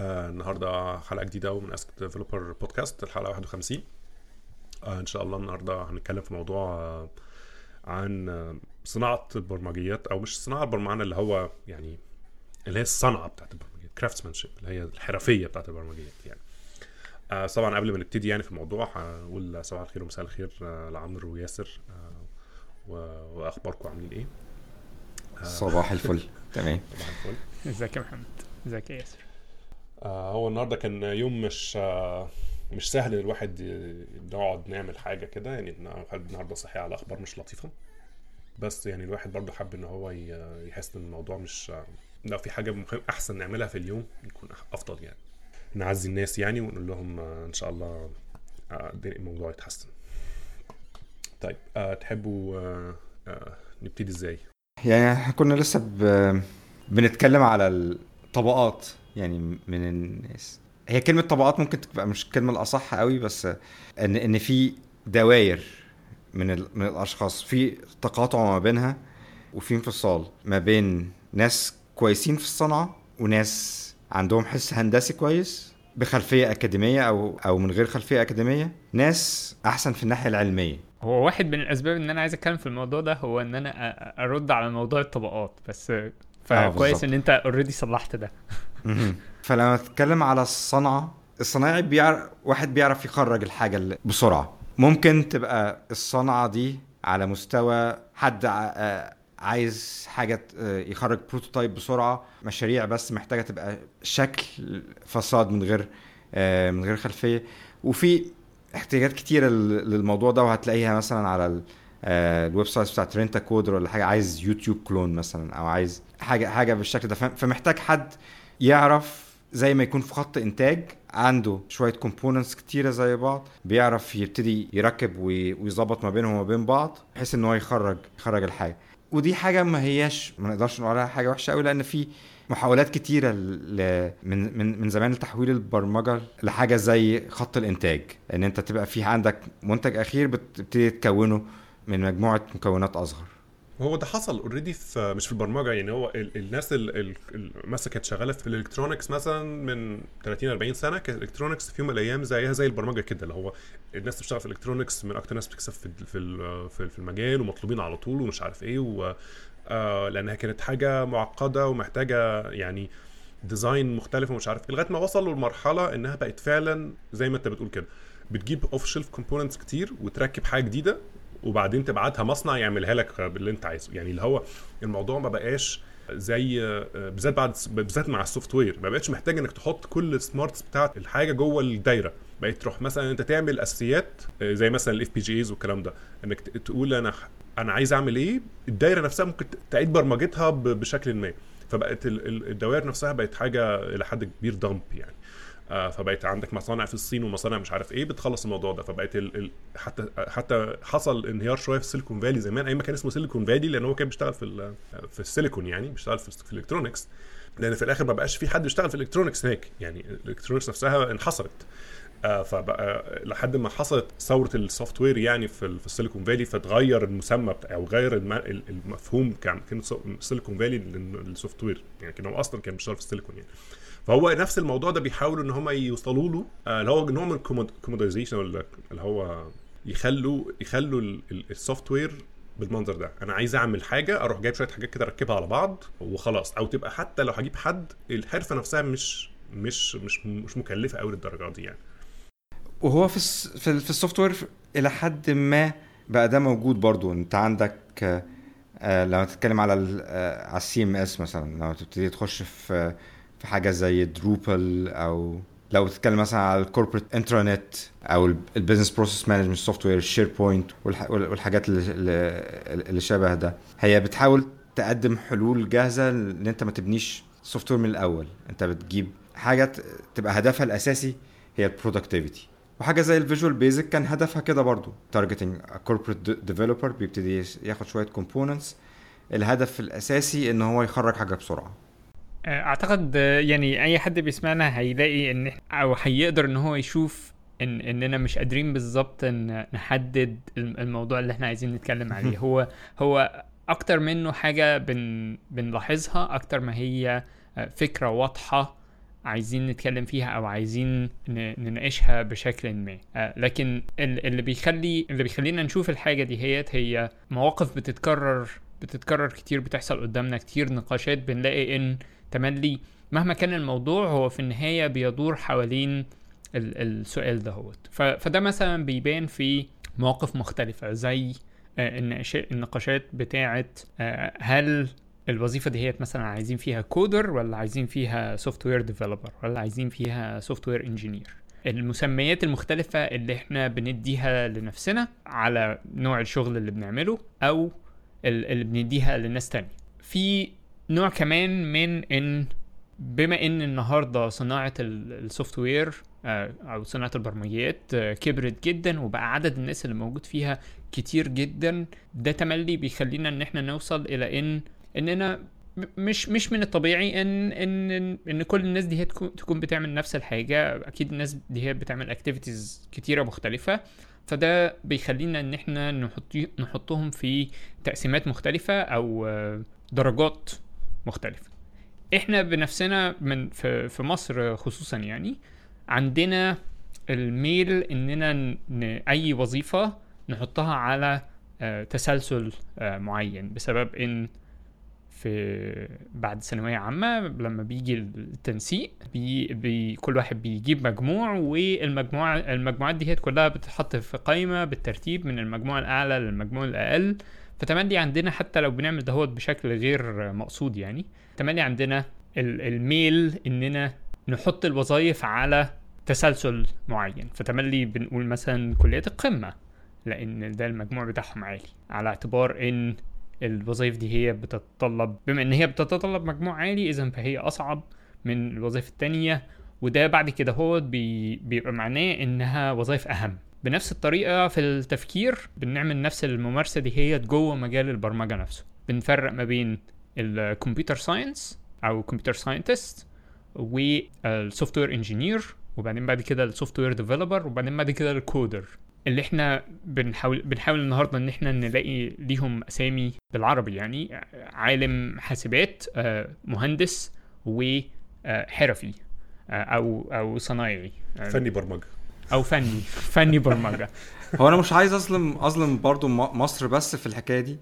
آه النهارده حلقة جديدة من اسك ديفلوبر بودكاست الحلقة 51 آه إن شاء الله النهارده هنتكلم في موضوع آه عن آه صناعة البرمجيات أو مش صناعة البرمجة اللي هو يعني اللي هي الصنعة بتاعت البرمجيات craftsmanship اللي هي الحرفية بتاعت البرمجيات يعني. آه طبعا قبل ما نبتدي يعني في الموضوع هقول صباح الخير ومساء الخير آه لعمرو وياسر آه وأخباركم عاملين إيه؟ صباح الفل. تمام. صباح الفل. إزيك يا محمد؟ إزيك يا ياسر؟ آه هو النهارده كان يوم مش آه مش سهل الواحد نقعد نعمل حاجة كده. يعني النهارده صحي على أخبار مش لطيفة. بس يعني الواحد برضه حب إن هو يحس إن الموضوع مش آه، لو في حاجة أحسن نعملها في اليوم يكون أفضل يعني. نعزي الناس يعني ونقول لهم آه إن شاء الله آه الموضوع يتحسن. طيب آه تحبوا آه آه نبتدي إزاي؟ يعني إحنا كنا لسه. بنتكلم على الطبقات. يعني من الناس هي كلمة طبقات ممكن تبقى مش الكلمة الأصح قوي بس إن إن في دواير من. من الأشخاص في تقاطع ما بينها وفي انفصال ما بين ناس كويسين في الصنعة وناس عندهم حس هندسي كويس بخلفية أكاديمية أو أو من غير خلفية أكاديمية ناس أحسن في الناحية العلمية هو واحد من الأسباب إن أنا عايز أتكلم في الموضوع ده هو إن أنا أرد على موضوع الطبقات بس فكويس بالظبط. إن أنت already صلحت ده. فلما تتكلم على الصنعة الصنايعي بيعرف واحد بيعرف يخرج الحاجة اللي- بسرعة. ممكن تبقى الصنعة دي على مستوى حد آه، عايز حاجة آه، يخرج prototype بسرعة. مشاريع بس محتاجة تبقى شكل facade من غير من غير خلفية. وفي احتياجات كتيرة لل- للموضوع ده وهتلاقيها مثلا على ال- ال website بتاعت رينت أ كودر ولا حاجة. عايز يوتيوب clone مثلا أو عايز حاجة حاجة بالشكل ده. فم- فمحتاج حد يعرف زي ما يكون في خط إنتاج عنده شوية components كتيرة زي بعض بيعرف يبتدي يركب وي- ويظبط ما بينهم وما بين بعض بحيث إن هو يخرج يخرج الحاجة. ودي حاجة ما هياش ما نقدرش نقول عليها حاجة وحشة قوي لأن في محاولات كتيرة ل... من من من زمان لتحويل البرمجة لحاجة زي خط الإنتاج. إن أنت تبقى في عندك منتج أخير بتبتدي تكونه من مجموعة مكونات أصغر. هو ده حصل already في مش في البرمجة يعني هو ال الناس اللي مثلا كانت شغالة في ال electronics مثلا من 30 40 سنة كانت ال electronics في يوم من الأيام زيها زي البرمجة كده اللي هو الناس اللي بتشتغل في ال electronics من أكتر ناس بتكسب في في في المجال ومطلوبين على طول ومش عارف إيه و آه لأنها كانت حاجة معقدة ومحتاجة يعني design مختلف ومش عارف إيه، لغاية ما وصلوا لمرحلة إنها بقت فعلا زي ما أنت بتقول كده بتجيب off shelf components كتير وتركب حاجة جديدة وبعدين تبعتها مصنع يعملها لك باللي انت عايزه. يعني اللي هو الموضوع ما بقاش زي بالذات بعد بالذات مع ال software. ما بقتش محتاج انك تحط كل ال smarts بتاعت الحاجة جوه الدايرة. بقيت تروح مثلا انت تعمل أساسيات زي مثلا ال FPGAs والكلام ده. انك تقول أنا أنا عايز أعمل إيه؟ الدايرة نفسها ممكن تعيد برمجتها بشكل ما. فبقت ال- ال- الدوائر نفسها بقت حاجة إلى حد كبير dumb يعني. فبقت عندك مصانع في الصين ومصانع مش عارف إيه بتخلص الموضوع ده. فبقت ال... ال... حتى حتى حصل انهيار شوية في السيليكون فالي زمان. أيام ما كان اسمه سيليكون فالي لأن هو كان بيشتغل في ال... في السيليكون يعني بيشتغل في, في ال electronics لأن في الآخر ما بقاش في حد بيشتغل في ال electronics هناك. يعني ال electronics نفسها انحصرت. آه فبقى لحد ما حصلت ثورة ال software يعني في, في السيليكون فالي فتغير المسمى بتاع أو غير الم... ال- المفهوم كان السيليكون فالي لل software. يعني كان هو أصلا كان بيشتغل في السيليكون يعني. فهو نفس الموضوع ده بيحاولوا إن هم يوصلوا له آه، اللي هو نوع من ال commodization اللي هو يخلوا يخلوا ال software بالمنظر ده. أنا عايز أعمل حاجة أروح جايب شوية حاجات كده أركبها على بعض وخلاص. أو تبقى حتى لو هجيب حد الحرفة نفسها مش مش مش مش مكلفة قوي للدرجة دي يعني. وهو في. في, ال- في ال software إلى حد ما بقى ده موجود برضو. أنت عندك آه، لما تتكلم على آه، على ال CMS مثلا لما تبتدي تخش في في حاجة زي دروبل أو لو تتكلم مثلا على ال corporate intranet أو ال business process management software الشير بوينت والحاجات اللي, اللي شبه ده. هي بتحاول تقدم حلول جاهزة إن أنت ما تبنيش software من الأول. أنت بتجيب حاجة تبقى هدفها الأساسي هي ال productivity وحاجة زي ال Visual Basic كان هدفها كده برضو. targeting corporate developer بيبتدي ياخد شوية components الهدف الأساسي إن هو يخرج حاجة بسرعة. أعتقد آه، يعني أي حد بيسمعنا هيلاقي إن أو هيقدر إن هو يشوف ان إننا مش قادرين بالظبط إن نحدد الم- الموضوع اللي إحنا عايزين نتكلم عليه. هو هو أكتر منه حاجة بن بنلاحظها أكتر ما هي آه، فكرة واضحة عايزين نتكلم فيها أو عايزين نناقشها بشكل ما. آه لكن اللي بيخلي اللي بيخلينا نشوف الحاجة دي هيت هي مواقف بتتكرر بتتكرر كتير بتحصل قدامنا كتير نقاشات بنلاقي إن تملي مهما كان الموضوع هو في النهاية بيدور حوالين السؤال دهوت فده مثلا بيبان في مواقف مختلفة زي النقاشات بتاعه هل الوظيفة دي هي مثلا عايزين فيها coder ولا عايزين فيها software developer ولا عايزين فيها software engineer المسميات المختلفة اللي إحنا بنديها لنفسنا على نوع الشغل اللي بنعمله أو اللي بنديها لناس تانية. في نوع كمان من إن بما إن النهارده صناعة ال software أو صناعة البرمجيات كبرت جدا وبقى عدد الناس اللي موجود فيها كتير جدا ده تملي بيخلينا إن إحنا نوصل إلى إن إننا مش مش من الطبيعي إن إن إن كل الناس دي هي تكون بتعمل نفس الحاجة. أكيد الناس دي هي بتعمل اكتيفيتيز كتيرة مختلفة. فده بيخلينا إن إحنا نحط نحطهم في تقسيمات مختلفة أو درجات مختلفه إحنا بنفسنا من في, في مصر خصوصا يعني عندنا الميل إننا ن... أي وظيفة نحطها على تسلسل معين بسبب إن في بعد ثانوية عامة لما بيجي التنسيق بي بي كل واحد بيجيب مجموع والمجموعة المجموعات دي كلها بتتحط في قائمة بالترتيب من المجموع الأعلى للمجموع الأقل. فتملي عندنا حتى لو بنعمل دهوت بشكل غير مقصود يعني. تملي عندنا الميل إننا نحط الوظائف على تسلسل معين. فتملي بنقول مثلا كليات القمة لأن ده المجموع بتاعهم عالي على اعتبار إن الوظائف دي هي بتتطلب بما إن هي بتتطلب مجموع عالي اذا فهي أصعب من الوظائف التانية. وده بعد كده هو بي بيبقى معناه إنها وظائف أهم. بنفس الطريقة في التفكير بنعمل نفس الممارسة دي هي جوه مجال البرمجة نفسه. بنفرق ما بين ال computer science أو computer scientist وال software engineer وبعدين بعد كده ال software developer وبعدين بعد كده ال coder اللي إحنا بنحاول بنحاول النهارده إن إحنا نلاقي ليهم أسامي بالعربي يعني عالم حاسبات مهندس وحرفي أو أو صنايعي. فني برمجة. أو فني فني برمجة. هو أنا مش عايز أظلم أظلم برضو مصر بس في الحكاية دي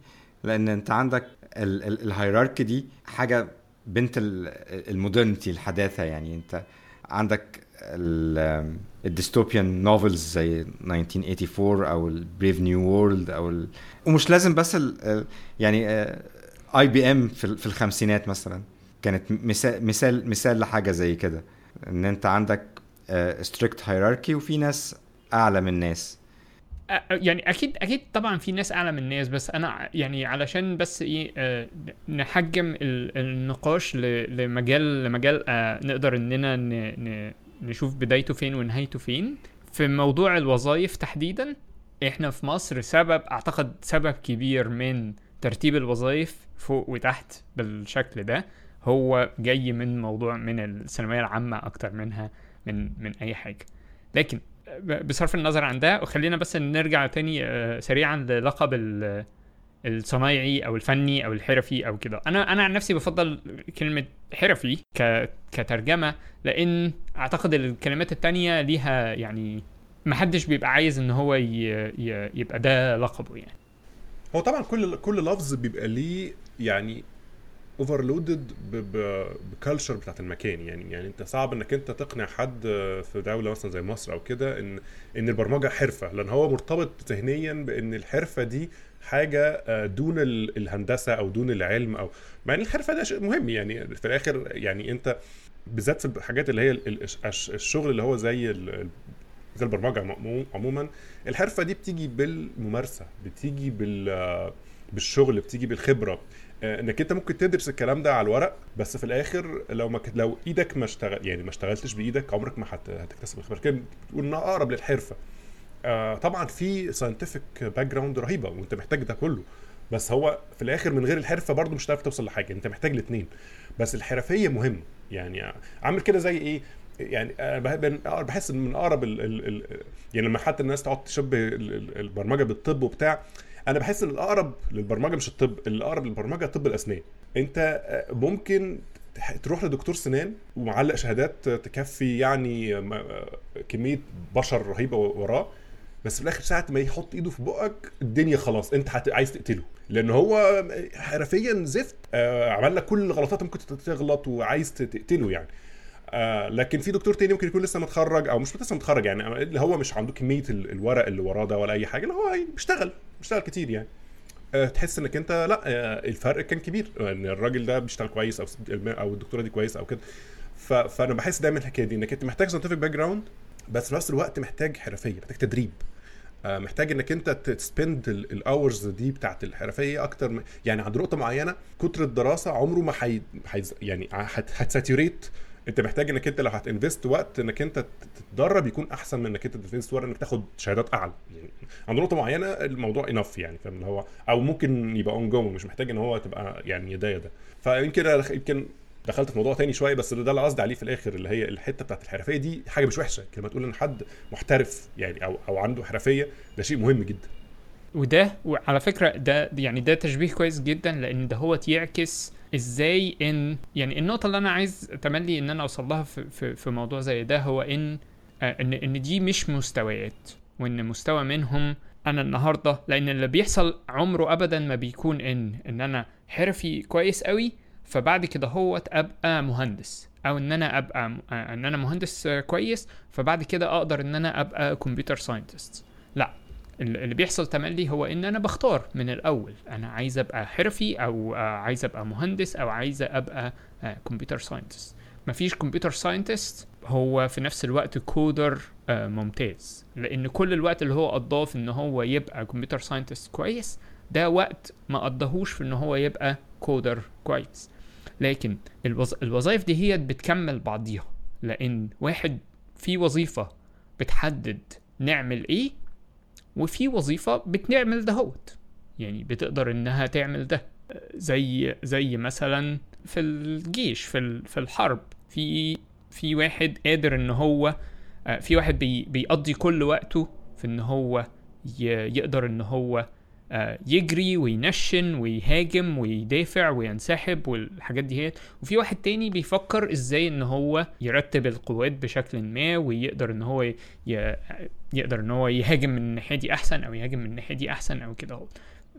لأن أنت عندك ال hierarchy دي حاجة بنت ال modernity الحداثة يعني. أنت عندك ال dystopian novels زي 1984 أو ال Brave New World أو ال... ومش لازم بس ال... يعني IBM في الخمسينات مثلا. كانت مثال مثال مثال لحاجة زي كده. إن أنت عندك strict hierarchy وفي ناس أعلى من ناس. يعني أكيد أكيد طبعا في ناس أعلى من الناس بس أنا يعني علشان بس إيه آه نحجم النقاش لمجال لمجال آه نقدر إننا نشوف بدايته فين ونهايته فين. في موضوع الوظائف تحديدا إحنا في مصر سبب أعتقد سبب كبير من ترتيب الوظائف فوق وتحت بالشكل ده هو جاي من موضوع من الثانوية العامة أكتر منها. من من أي حاجة لكن بصرف النظر عن ده وخلينا بس نرجع تاني سريعا للقب الصنايعي أو الفني أو الحرفي أو كده أنا أنا عن نفسي بفضل كلمة حرفي كترجمة لأن أعتقد الكلمات التانية ليها يعني محدش بيبقى عايز إن هو. يبقى ده لقبه يعني هو طبعا كل كل لفظ بيبقى ليه يعني overloaded ب culture بتاعت المكان. يعني يعني انت صعب انك انت تقنع حد في دولة مثلا زي مصر أو كده ان إن البرمجة حرفة لأن هو مرتبط ذهنيا بإن الحرفة دي حاجة دون الهندسة أو دون العلم أو مع إن الحرفة ده شيء مهم. يعني في الآخر يعني أنت بالذات في الحاجات اللي هي الشغل اللي هو زي زي البرمجة عموما الحرفة دي بتيجي بالممارسة بتيجي بال بالشغل بتيجي بالخبرة. إنك أنت ممكن تدرس الكلام ده على الورق بس في الآخر لو ما لو إيدك ما اشتغل يعني ما اشتغلتش بإيدك عمرك ما هتكتسب الخبرة. كده بتقول انها أقرب للحرفة. آه طبعا في scientific background رهيبة وأنت محتاج ده كله. بس هو في الآخر من غير الحرفة برضه مش هتعرف توصل لحاجة. أنت محتاج الاثنين بس الحرفية مهم يعني عامل كده زي إيه؟ يعني بحس إن من أقرب ال ال ال يعني لما حتى الناس تقعد تشبه البرمجة بالطب وبتاع أنا بحس إن الأقرب للبرمجة مش الطب الأقرب للبرمجة طب الأسنان أنت ممكن تروح لدكتور سنان ومعلق شهادات تكفي يعني كمية بشر رهيبة وراه بس في الآخر ساعة ما يحط إيده في بقك الدنيا خلاص أنت. عايز تقتله لأن هو حرفيا زفت آه عمل لك كل الغلطات ممكن تغلط وعايز تقتله يعني آه لكن في دكتور تاني ممكن يكون لسه متخرج أو مش لسه متخرج يعني اللي هو مش عنده كمية الورق اللي وراه ده ولا أي حاجة اللي هو بيشتغل بيشتغل كتير يعني آه تحس إنك أنت لأ آه الفرق كان كبير إن الراجل ده بيشتغل كويس أو أو الدكتورة دي كويس أو كده فأنا بحس دايما الحكاية دي إنك أنت محتاج scientific background بس في نفس الوقت محتاج حرفية محتاج تدريب آه محتاج إنك أنت ت spend ال hours دي بتاعت الحرفية أكتر. يعني عند نقطة معينة كتر الدراسة عمره ما حي... حي... يعني هت saturate انت محتاج انك انت لو هت invest وقت انك انت تتدرب يكون احسن من انك انت ت invest وقت انك تاخد شهادات اعلى. يعني عند نقطة معينة الموضوع enough يعني فاهم؟ هو أو ممكن يبقى اون جو مش محتاج ان هو تبقى يعني يدا يدا فيمكن يمكن دخلت في موضوع تاني شوية بس ده اللي قصدي عليه في الآخر اللي هي الحتة بتاعت الحرفية دي حاجة مش وحشة. لما تقول ان حد محترف يعني أو أو عنده حرفية ده شيء مهم جدا. وده وعلى فكرة ده يعني ده تشبيه كويس جدا لأن ده هو يعكس إزاي إن يعني النقطة اللي أنا عايز تملي إن أنا أوصل لها في, في, في موضوع زي ده هو إن إن إن دي مش مستويات وإن مستوى منهم أنا النهارده لأن اللي بيحصل عمره ابدا ما بيكون إن إن أنا حرفي كويس قوي فبعد كده هو أبقى مهندس أو إن أنا أبقى إن أنا مهندس كويس فبعد كده أقدر إن أنا أبقى كمبيوتر ساينتست اللي بيحصل تملي هو إن أنا بختار من الأول. أنا عايز أبقى حرفي أو عايز أبقى مهندس أو عايز أبقى computer scientist مفيش computer scientist هو في نفس الوقت coder ممتاز. لأن كل الوقت اللي هو قضاه في إن هو يبقى computer scientist كويس ده وقت ما قضاهوش في إن هو يبقى coder كويس. لكن الوظ... الوظائف دي هي بتكمل بعضيها. لأن واحد في وظيفة بتحدد نعمل إيه وفي وظيفة بتعمل دهوت يعني بتقدر إنها تعمل ده. زي زي مثلا في الجيش في في الحرب. في في واحد قادر إن هو في واحد بي بيقضي كل وقته في إن هو يقدر إن هو يجري وينشن ويهاجم ويدافع وينسحب والحاجات دي هي وفي واحد تاني بيفكر إزاي إن هو يرتب القوات بشكل ما ويقدر إن هو ي... يقدر إن هو يهاجم من الناحية دي أحسن أو يهاجم من الناحية دي أحسن أو كده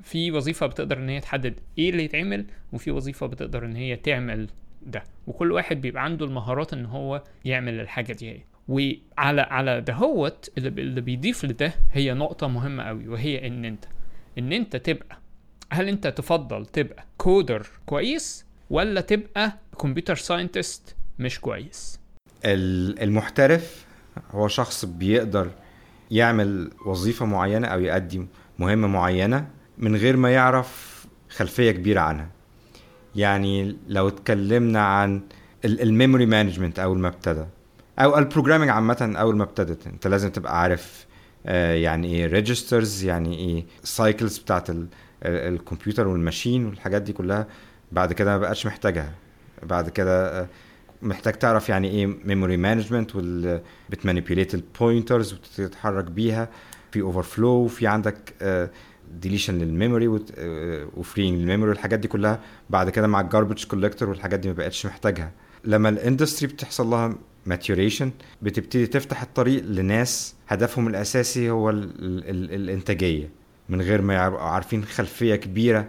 في وظيفة بتقدر إن هي تحدد إيه اللي يتعمل وفي وظيفة بتقدر إن هي تعمل ده. وكل واحد بيبقى عنده المهارات إن هو يعمل الحاجة دي هي. وعلى على دهوت اللي بيضيف لده هي نقطة مهمة قوي وهي إن أنت إن أنت تبقى. هل أنت تفضل تبقى coder كويس ولا تبقى computer scientist مش كويس؟ المحترف هو شخص بيقدر يعمل وظيفة معينة أو يؤدي مهمة معينة من غير ما يعرف خلفية كبيرة عنها. يعني لو اتكلمنا عن ال memory management أول ما ابتدى أو ال programming عامة أول ما ابتدت أنت لازم تبقى عارف يعني إيه registers يعني إيه cycles بتاعت الكمبيوتر وال machine والحاجات دي كلها. بعد كده ما بقاش محتاجها. بعد كده محتاج تعرف يعني إيه memory management وال بت manipulate ال pointers وتتحرك بيها. في overflow وفي عندك deletion لل memory و freeing لل memory والحاجات دي كلها. بعد كده مع ال garbage collector والحاجات دي ما بقتش محتاجها. لما ال industry بتحصل لها maturation بتبتدي تفتح الطريق لناس هدفهم الأساسي هو ال ال الإنتاجية من غير ما يبقوا عارفين خلفية كبيرة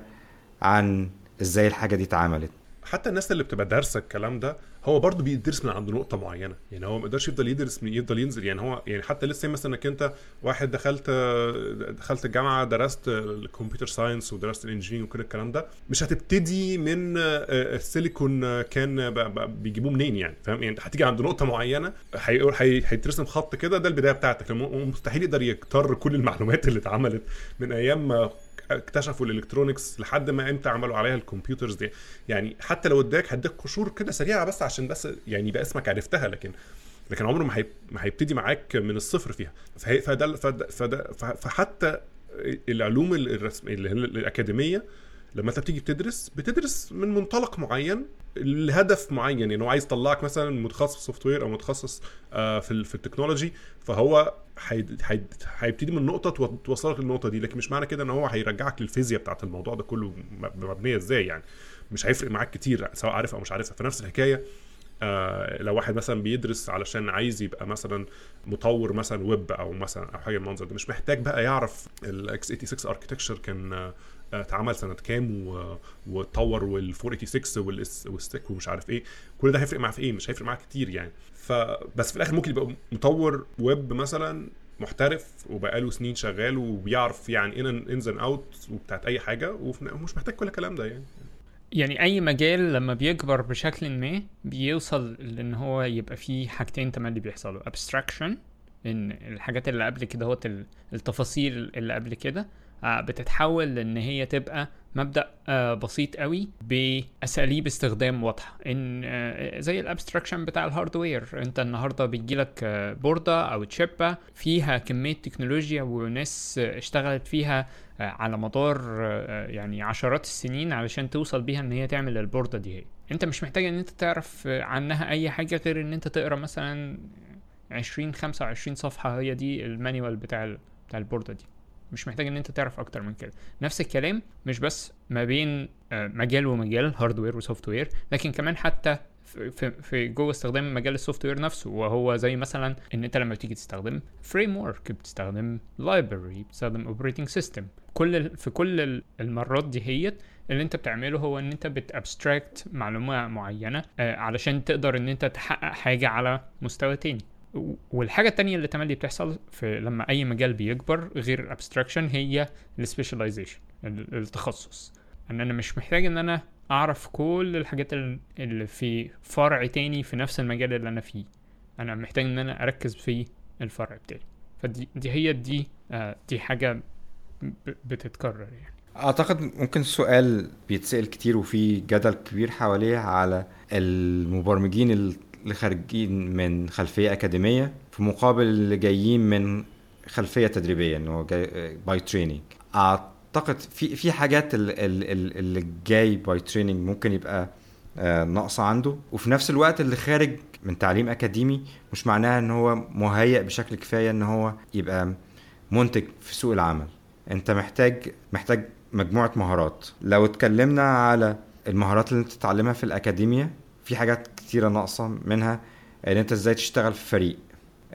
عن إزاي الحاجة دي اتعملت. حتى الناس اللي بتبقى دارسة الكلام ده هو برضه بيدرس من عند نقطة معينة. يعني هو ما يقدرش يفضل يدرس من يفضل ينزل. يعني هو يعني حتى لسه مثلا إنك أنت واحد دخلت دخلت الجامعة درست ال computer science ودرست ال engineering وكل الكلام ده مش هتبتدي من السيليكون كان بيجيبوه منين يعني؟ فاهم؟ يعني هتيجي عند نقطة معينة هيقول هيترسم خط كده ده البداية بتاعتك. مستحيل يقدر يكتر كل المعلومات اللي اتعملت من أيام اكتشفوا ال electronics لحد ما إمتى عملوا عليها ال computers دي. يعني حتى لو اداك هديك قشور كده سريعة بس عشان بس يعني يبقى اسمك عرفتها لكن لكن عمره ما ما هيبتدي معاك من الصفر فيها. فهي فده فده فحتى العلوم الرسم الأكاديمية لما انت بتيجي بتدرس بتدرس من منطلق معين لهدف معين يعني هو عايز يطلعك مثلا متخصص software أو متخصص آه، في في ال technology فهو هيبتدي من نقطة تو- توصلك للنقطة دي. لكن مش معنى كده إن هو هيرجعك للفيزياء بتاعت الموضوع ده كله مبنية إزاي يعني. مش هيفرق معاك كتير سواء عارف أو مش عارفها. فنفس الحكاية آه لو واحد مثلا بيدرس علشان عايز يبقى مثلا مطور مثلا ويب أو مثلا أو حاجة من المنظر ده مش محتاج بقى يعرف ال x86 architecture كان آه، اتعمل سنة كام واتطور وال 486 وال S وال stack ومش عارف إيه. كل ده هيفرق معاه في إيه؟ مش هيفرق معاه كتير يعني. فبس في الآخر ممكن يبقى مطور ويب مثلا محترف وبقاله سنين شغال وبيعرف يعني إيه ins and outs وبتاعت أي حاجة ومش محتاج كل الكلام ده يعني. يعني أي مجال لما بيكبر بشكل ما بيوصل لإن هو يبقى فيه حاجتين تملي بيحصلوا. abstraction إن الحاجات اللي قبل كده هو التفاصيل اللي قبل كده بتتحول لإن هي تبقى مبدأ آه، بسيط قوي بأساليب استخدام واضحة. إن آه، زي ال abstraction بتاع ال hardware. أنت النهارده بيجيلك آه، board ة أو chip ة فيها كمية تكنولوجيا وناس آه، اشتغلت فيها آه، على مدار آه، يعني عشرات السنين علشان توصل بيها إن هي تعمل ال board ة دي. هي أنت مش محتاج إن أنت تعرف آه، عنها أي حاجة غير إن أنت تقرأ مثلا 20 25 صفحة. هي دي ال manual بتاع بتاع ال board ة دي. مش محتاج إن أنت تعرف أكتر من كده. نفس الكلام مش بس ما بين آه، مجال ومجال hardware و software لكن كمان حتى في- في جوه استخدام مجال ال software نفسه وهو زي مثلا إن أنت لما بتيجي تستخدم framework بتستخدم library بتستخدم operating system كل في كل ال- المرات دي هي اللي أنت بتعمله هو إن أنت بت abstract معلومة معينة آه، علشان تقدر إن أنت تحقق حاجة على مستوى تاني. والحاجة التانية اللي تملي بتحصل في لما أي مجال بيكبر غير ال abstraction هي ال specialization التخصص. إن أنا مش محتاج إن أنا أعرف كل الحاجات ال- اللي في فرع تاني في نفس المجال اللي أنا فيه. أنا محتاج إن أنا أركز في الفرع بتاعي فدي دي هي دي آه دي حاجة ب- بتتكرر يعني. أعتقد ممكن سؤال بيتسأل كتير وفي جدل كبير حواليه على المبرمجين اللي خارجين من خلفية أكاديمية في مقابل اللي جايين من خلفية تدريبية ان هو جاي by training أعتقد في في حاجات ال- ال- ال- اللي جاي by training ممكن يبقى آه، ناقصة عنده. وفي نفس الوقت اللي خارج من تعليم أكاديمي مش معناها إن هو مهيأ بشكل كفاية إن هو يبقى منتج في سوق العمل. أنت محتاج محتاج مجموعة مهارات. لو اتكلمنا على المهارات اللي أنت تتعلمها في الأكاديمية في حاجات كتيرة ناقصة منها إن أنت إزاي تشتغل في فريق.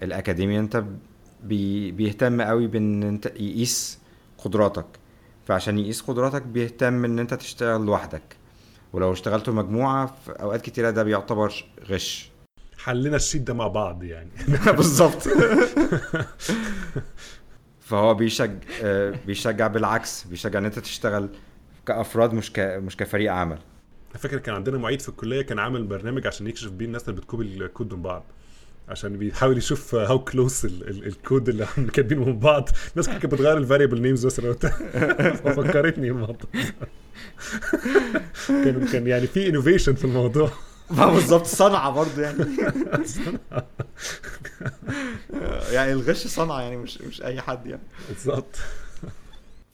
الأكاديمية أنت بي بيهتم قوي بإن أنت يقيس قدراتك. فعشان يقيس قدراتك بيهتم إن أنت تشتغل لوحدك. ولو اشتغلتوا مجموعة في أوقات كتيرة ده بيعتبر غش. حلينا ال sheet ده مع بعض يعني. بالظبط. فهو بيشجع بيشجع بالعكس. بيشجع إن أنت تشتغل كأفراد مش ك... مش كفريق عمل. فكره كان عندنا معيد في الكلية كان عامل برنامج عشان يكشف بيه الناس اللي بت copy ال code من بعض عشان بيحاول يشوف how close ال code اللي هم كاتبينه من بعض. الناس كانت بتغير ال variable names مثلا. ففكرتني الموضوع. كان كان يعني في innovation في الموضوع. ما بالظبط صنعة برضه يعني. يعني الغش صنعة يعني مش مش أي حد يعني. بالظبط.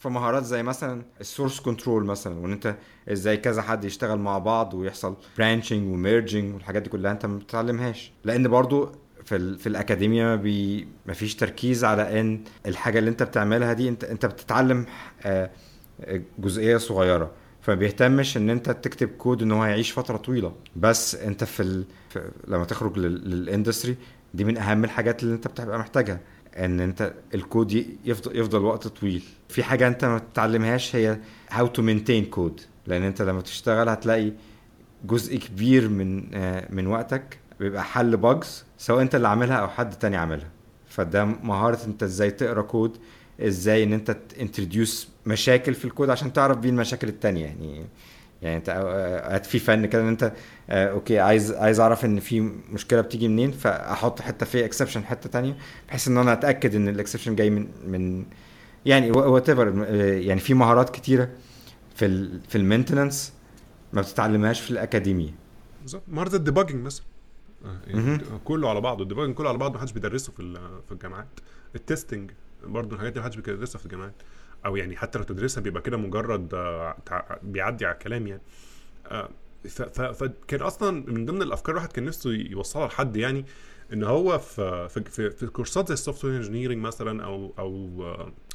فمهارات زي مثلا ال source control مثلا وإن أنت إزاي كذا حد يشتغل مع بعض ويحصل branching و merging والحاجات دي كلها أنت ما بتتعلمهاش. لأن برضو في ال... في الأكاديمية ما, بي... فيش تركيز على إن الحاجة اللي أنت بتعملها دي أنت أنت بتتعلم آه، جزئية صغيرة. فما بيهتمش إن أنت تكتب كود إن هو هيعيش فترة طويلة. بس أنت في, ال... في... لما تخرج لل... لل industry دي من أهم الحاجات اللي أنت بتبقى محتاجها. إن أنت الكود يفضل يفضل وقت طويل. في حاجة أنت ما تتعلمهاش هي how to maintain code لأن أنت لما تشتغل هتلاقي جزء كبير من آه، من وقتك بيبقى حل bugs سواء أنت اللي عاملها أو حد تاني عاملها. فده مهارة أنت إزاي تقرأ كود إزاي إن أنت introduce مشاكل في الكود عشان تعرف بيه المشاكل التانية. يعني يعني انت اوقات في فن كده ان انت آه، okay عايز عايز اعرف ان في مشكلة بتيجي منين فاحط حتة فيها exception حتة تانية بحيث ان أنا اتأكد ان ال exception جاي من من يعني whatever يعني في مهارات كتيرة في ال في ال maintenance ما بتتعلمهاش في الأكاديمية. بالظبط. مهارة ال debugging مثلا. يعني. كله على بعضه. ال debugging كله على بعضه ما حدش بيدرسه في في الجامعات. ال testing برضه الحاجات دي ما حدش بيدرسها في الجامعات. أو يعني حتى لو تدرسها بيبقى كده مجرد آه، بيعدي على الكلام يعني. آه، فكان أصلا من ضمن الأفكار الواحد كان نفسه يوصلها لحد يعني إن هو في في في, كورسات زي ال software engineering مثلا أو أو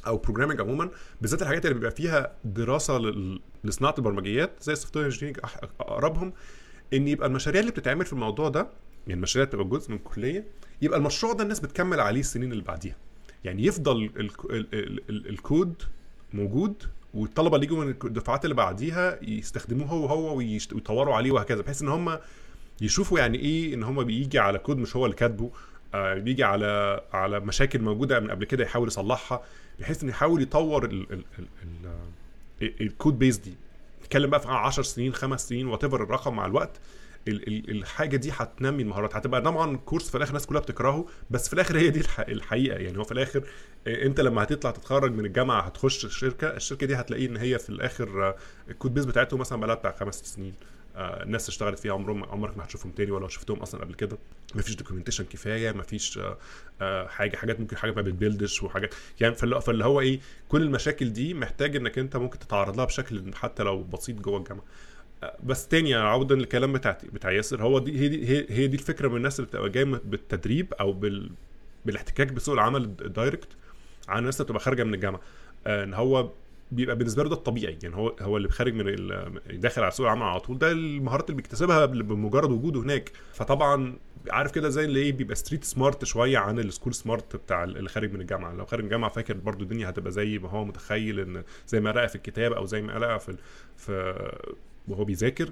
أو programming عموما بالذات الحاجات اللي بيبقى فيها دراسة لصناعة البرمجيات زي ال software engineering أقربهم إن يبقى المشاريع اللي بتتعمل في الموضوع ده يعني المشاريع بتبقى جزء من الكلية يبقى المشروع ده الناس بتكمل عليه السنين اللي بعديها. يعني يفضل ال- ال- ال- ال- الكود موجود والطلبة اللي يجوا من الدفعات اللي بعديها يستخدموه هو هو ويطوروا عليه وهكذا بحيث إن هم يشوفوا يعني إيه إن هم بيجي على كود مش هو اللي كاتبه آه بيجي على على مشاكل موجودة من قبل كده يحاول يصلحها بحيث إنه يحاول يطور ال ال ال ال الكود بيس دي. نتكلم بقى في 10 سنين خمس سنين وات الرقم مع الوقت. ال ال الحاجة دي هتنمي المهارات هتبقى طبعا course في الآخر الناس كلها بتكرهه بس في الآخر هي دي الح- الحقيقة. يعني هو في الآخر آه، أنت لما هتطلع تتخرج من الجامعة هتخش الشركة الشركة دي هتلاقي إن هي في الآخر آه، ال code base بتاعته مثلا بقى بتاع خمس سنين. آه، الناس اشتغلت فيها عمرهم عمرك ما هتشوفهم تاني ولا شفتهم أصلا قبل كده. مفيش documentation كفاية مفيش حاجة حاجات ممكن حاجات ما بت build ش وحاجات. يعني فاللي هو إيه كل المشاكل دي محتاج إنك أنت ممكن تتعرض لها بشكل حتى لو بسيط جوه الجامعة. بس تاني عودا للكلام بتاع بتاع ياسر. هو دي هي دي هي, دي الفكرة من الناس اللي بتبقى جاية بالتدريب أو بال بالاحتكاك بسوق العمل الدايركت عن الناس اللي بتبقى خارجة من الجامعة. آه، إن هو بيبقى بالنسبة له ده الطبيعي. يعني هو هو اللي خارج من داخل على سوق العمل على طول. ده المهارات اللي بيكتسبها بمجرد وجوده هناك. فطبعا عارف كده زي اللي إيه بيبقى street smart شوية عن ال school smart بتاع اللي خارج من الجامعة. لو خارج من الجامعة فاكر برضو الدنيا هتبقى زي ما هو متخيل إن زي ما لقى في الكتاب أو زي ما لقى في في وهو بيذاكر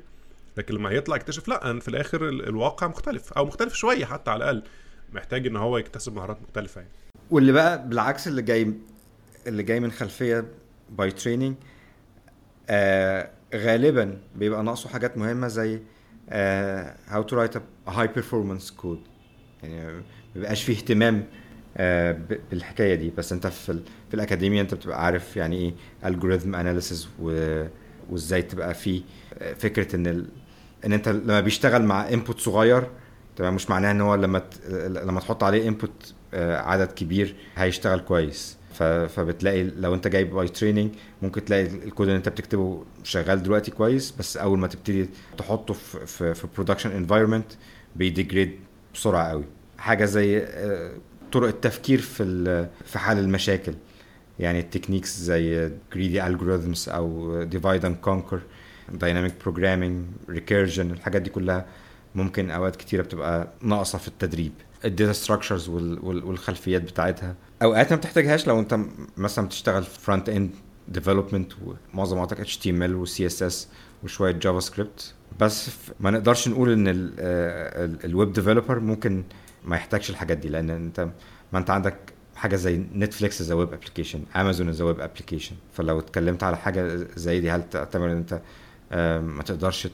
لكن لما هيطلع يكتشف لا في الآخر ال- الواقع مختلف أو مختلف شوية حتى على الأقل محتاج إن هو يكتسب مهارات مختلفة يعني. واللي بقى بالعكس اللي جاي اللي جاي من خلفية by training آه غالبا بيبقى ناقصه حاجات مهمة زي how to write high performance code يعني ما بيبقاش فيه اهتمام آه بالحكاية دي. بس أنت في في الأكاديمية أنت بتبقى عارف يعني إيه algorithm analysis وازاي تبقى في آه، فكرة إن ال إن أنت لما بيشتغل مع input صغير تمام مش معناه إن هو لما ت... لما تحط عليه input عدد كبير هيشتغل كويس ف... فبتلاقي لو أنت جايب by training ممكن تلاقي الكود اللي أنت بتكتبه شغال دلوقتي كويس بس أول ما تبتدي تحطه في في, production environment بي degrade بسرعة قوي حاجة زي آه، طرق التفكير في. في حل المشاكل يعني ال techniques زي greedy algorithms أو divide and conquer dynamic programming recursion الحاجات دي كلها ممكن أوقات كتيرة بتبقى ناقصة في التدريب. ال data structures والخلفيات بتاعتها. أوقات ما بتحتاجهاش لو أنت مثلا بتشتغل front end development ومعظم وقتك اتش تي ام ال وسي اس اس وشوية JavaScript بس ما نقدرش نقول إن ال web developer ممكن ما يحتاجش الحاجات دي لأن أنت ما أنت عندك حاجة زي Netflix is web application Amazon is web application فلو اتكلمت على حاجة زي دي هل تعتبر إن أنت ما تقدرش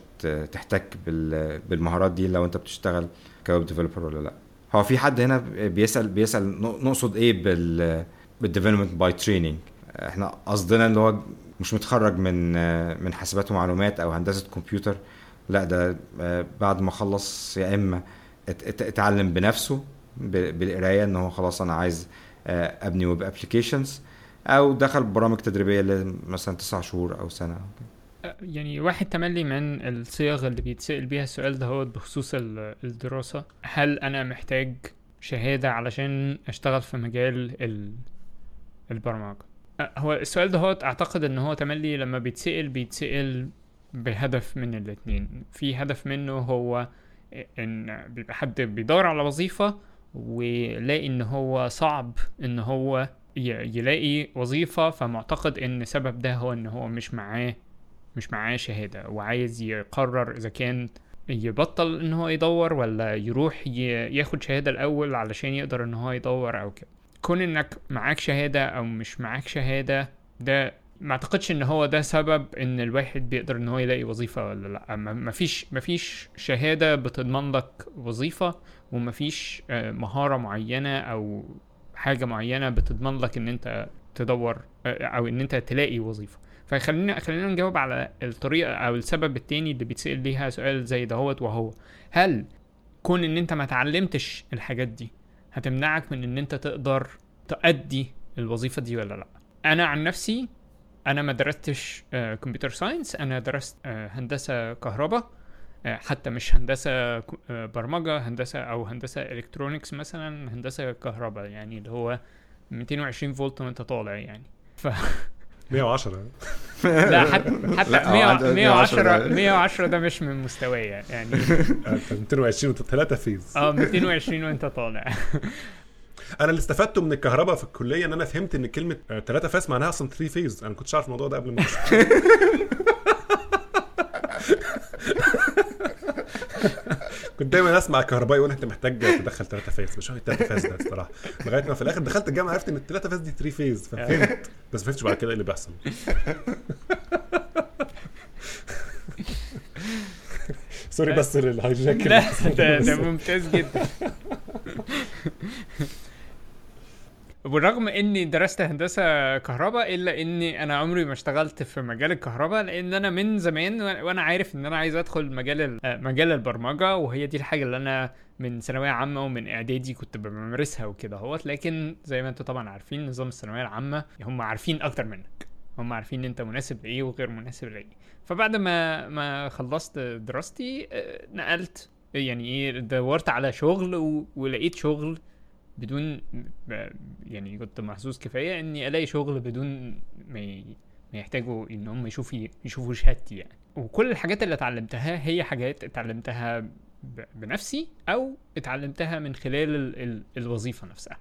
تحتك بال- بالمهارات دي لو أنت بتشتغل ك web developer ولا لأ؟ هو في حد هنا بيسأل بيسأل نقصد إيه بال بال development by training إحنا قصدنا اللي هو مش متخرج من من حاسبات ومعلومات أو هندسة كمبيوتر. لأ ده آه، بعد ما خلص يا إما ات- ات- اتعلم بنفسه بالقراية إن هو خلاص أنا عايز أبني web applications أو دخل برامج تدريبية مثلا تسع شهور أو سنة. يعني واحد تملي من الصيغ اللي بيتسأل بيها السؤال ده هو بخصوص ال- الدراسة. هل أنا محتاج شهادة علشان أشتغل في مجال ال- البرمجة؟ أه، هو السؤال ده هو أعتقد إن هو تملي لما بيتسأل بيتسأل بهدف من الاتنين. في هدف منه هو إن بيبقى حد بيدور على وظيفة ويلاقي إن هو صعب إن هو يلاقي وظيفة فمعتقد إن سبب ده هو إن هو مش معاه مش معاه شهادة وعايز يقرر إذا كان يبطل إن هو يدور ولا يروح ياخد شهادة الأول علشان يقدر إن هو يدور أو كده. كون إنك معاك شهادة أو مش معاك شهادة ده ما أعتقدش إن هو ده سبب إن الواحد بيقدر إن هو يلاقي وظيفة ولا لأ. مفيش مفيش شهادة بتضمن لك وظيفة ومفيش آه، مهارة معينة أو حاجة معينة بتضمن لك إن أنت تدور آه، أو إن أنت تلاقي وظيفة. فخلينا خلينا نجاوب على الطريقة أو السبب التاني اللي بيتسأل ليها سؤال زي دهوت وهو هل كون إن أنت ما اتعلمتش الحاجات دي هتمنعك من إن أنت تقدر تأدي الوظيفة دي ولا لأ؟ أنا عن نفسي أنا ما درستش computer science أنا درست آه، هندسة كهرباء. آه، حتى مش هندسة آه، برمجة هندسة أو هندسة electronics مثلا هندسة كهرباء يعني اللي هو 220 فولت وأنت طالع يعني. ف 110 لا حتى حتى لا، هو 100 عنده 110 110 ده. 110 ده مش من مستوايا يعني. آه، 220 ثلاثة phase. آه 220 وأنت طالع. أنا اللي استفدته من الكهرباء في الكلية إن أنا فهمت إن كلمة 3 فاز معناها أصلا 3 phase أنا كنتش عارف الموضوع ده قبل ما كنت دايما أسمع كهربائي يقول أنت محتاج تدخل 3 phase مش عارف 3 phase ده الصراحة. لغاية ما في الآخر دخلت الجامعة عرفت إن ال 3 phase دي 3 phase ففهمت. بس ما فهمتش بعد كده إيه اللي بيحصل. sorry بس ال hijack لا ده, ده ممتاز جدا. بالرغم إني درست هندسة كهرباء إلا إني أنا عمري ما اشتغلت في مجال الكهرباء لأن أنا من زمان وأنا عارف إن أنا عايز أدخل مجال ال- مجال البرمجة وهي دي الحاجة اللي أنا من ثانوية عامة ومن إعدادي كنت بمارسها وكده أهوت لكن زي ما أنتم طبعا عارفين نظام الثانوية العامة هم عارفين أكتر منك هم عارفين أنت مناسب لإيه وغير مناسب لإيه فبعد ما ما خلصت دراستي آه، نقلت يعني إيه دورت على شغل. ولقيت شغل بدون يعني كنت محظوظ كفاية إني ألاقي شغل بدون ما ي... ما يحتاجوا إن هم يشوفوا يشوفوا شهادتي يعني وكل الحاجات اللي اتعلمتها هي حاجات اتعلمتها. بنفسي أو اتعلمتها من خلال ال... ال... الوظيفة نفسها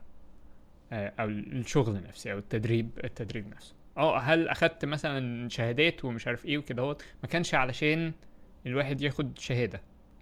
آه، أو الشغل نفسه أو التدريب التدريب نفسه آه هل أخدت مثلا شهادات ومش عارف إيه وكده ما كانش علشان الواحد ياخد شهادة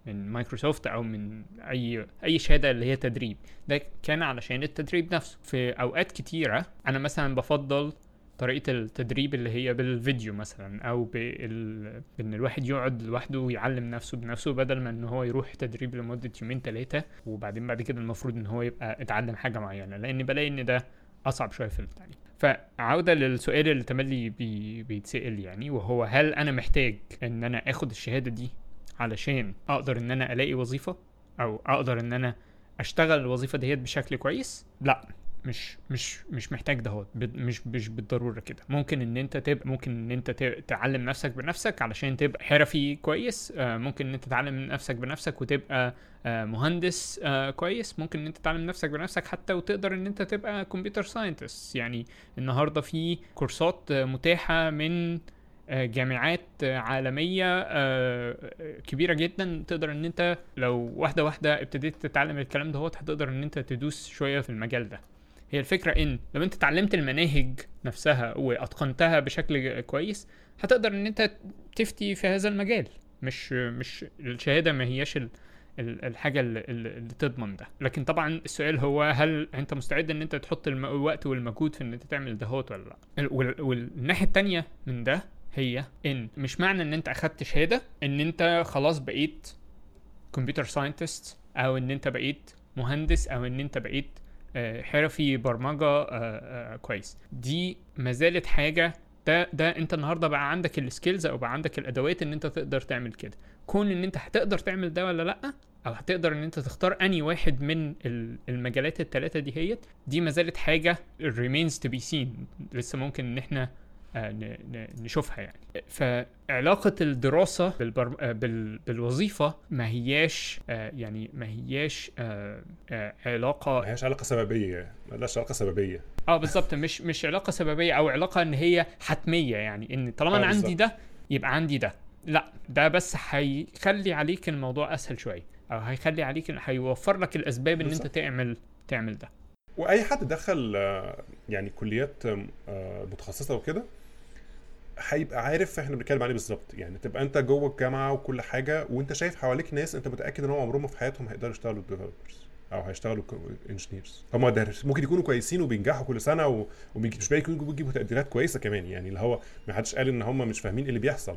من مايكروسوفت أو من أي أي شهادة اللي هي تدريب. ده كان علشان التدريب نفسه. في أوقات كتيرة أنا مثلا بفضل طريقة التدريب اللي هي بالفيديو مثلا أو بال... بإن الواحد يقعد لوحده ويعلم نفسه بنفسه بدل ما إن هو يروح تدريب لمدة يومين ثلاثة وبعدين بعد كده المفروض إن هو يبقى اتعلم حاجة معينة. لأن بلاقي إن ده أصعب شوية في التعليم. فعودة للسؤال اللي تملي بي... بيتسأل يعني وهو هل أنا محتاج إن أنا آخد الشهادة دي علشان أقدر إن أنا ألاقي وظيفة أو أقدر إن أنا أشتغل الوظيفة ديت بشكل كويس لأ مش مش مش محتاج ده مش مش بالضرورة كده. ممكن إن أنت تبقى ممكن إن أنت تعلم نفسك بنفسك علشان تبقى حرفي كويس آه، ممكن إن أنت تعلم نفسك بنفسك وتبقى آه، مهندس آه، كويس. ممكن إن أنت تعلم نفسك بنفسك حتى وتقدر إن أنت تبقى computer scientist يعني النهارده في كورسات متاحة من جامعات آه، عالمية آه، آه، كبيرة جدا. تقدر إن أنت لو واحدة واحدة ابتديت تتعلم الكلام ده هتقدر إن أنت تدوس شوية في المجال ده. هي الفكرة إن لو أنت اتعلمت المناهج نفسها وأتقنتها بشكل كويس هتقدر إن أنت تفتي في هذا المجال. مش مش الشهادة ما هياش ال- ال- الحاجة اللي, اللي تضمن ده. لكن طبعا السؤال هو هل أنت مستعد إن أنت تحط الوقت والمجهود في إن أنت تعمل دهوت ولا لأ؟ ال- وال- والناحية التانية من ده هي إن. مش معنى إن أنت أخدت شهادة إن أنت خلاص بقيت computer scientist أو إن أنت بقيت مهندس أو إن أنت بقيت آه، حرفي برمجة آه، آه، كويس. دي ما زالت حاجة. ده ده أنت النهارده بقى عندك ال skills أو بقى عندك الأدوات إن أنت تقدر تعمل كده. كون إن أنت هتقدر تعمل ده ولا لأ أو هتقدر إن أنت تختار اني واحد من ال- المجالات الثلاثه دي هي دي ما زالت حاجة remains to be seen. لسه ممكن إن إحنا نشوفها يعني. فعلاقة الدراسة بالبر... آه، بال... بالوظيفة ما هياش آه، يعني ما هياش آه، آه، علاقة ما هيش علاقة سببية ما لهاش علاقة سببية. آه بالظبط مش مش علاقة سببية أو علاقة إن هي حتمية يعني. إن طالما آه، أنا عندي. ده يبقى عندي ده. لأ ده بس هيخلي عليك الموضوع أسهل شوية. أو هيخلي عليك هيوفر لك الأسباب إن أنت. تعمل تعمل ده. وأي حد دخل آه، يعني كليات آه، متخصصة وكده هيبقى عارف إحنا بنتكلم عليه بالظبط. يعني تبقى انت جوه الجامعة وكل حاجة وانت شايف حواليك ناس انت متأكد ان هم عمرهم في حياتهم هيقدروا يشتغلوا developers أو هيشتغلوا engineers هم ممكن يكونوا كويسين وبينجحوا كل سنة ومش باقي يكونوا بيجيبوا تقديرات كويسة كمان. يعني اللي هو ما حدش قال ان هم مش فاهمين إيه اللي بيحصل.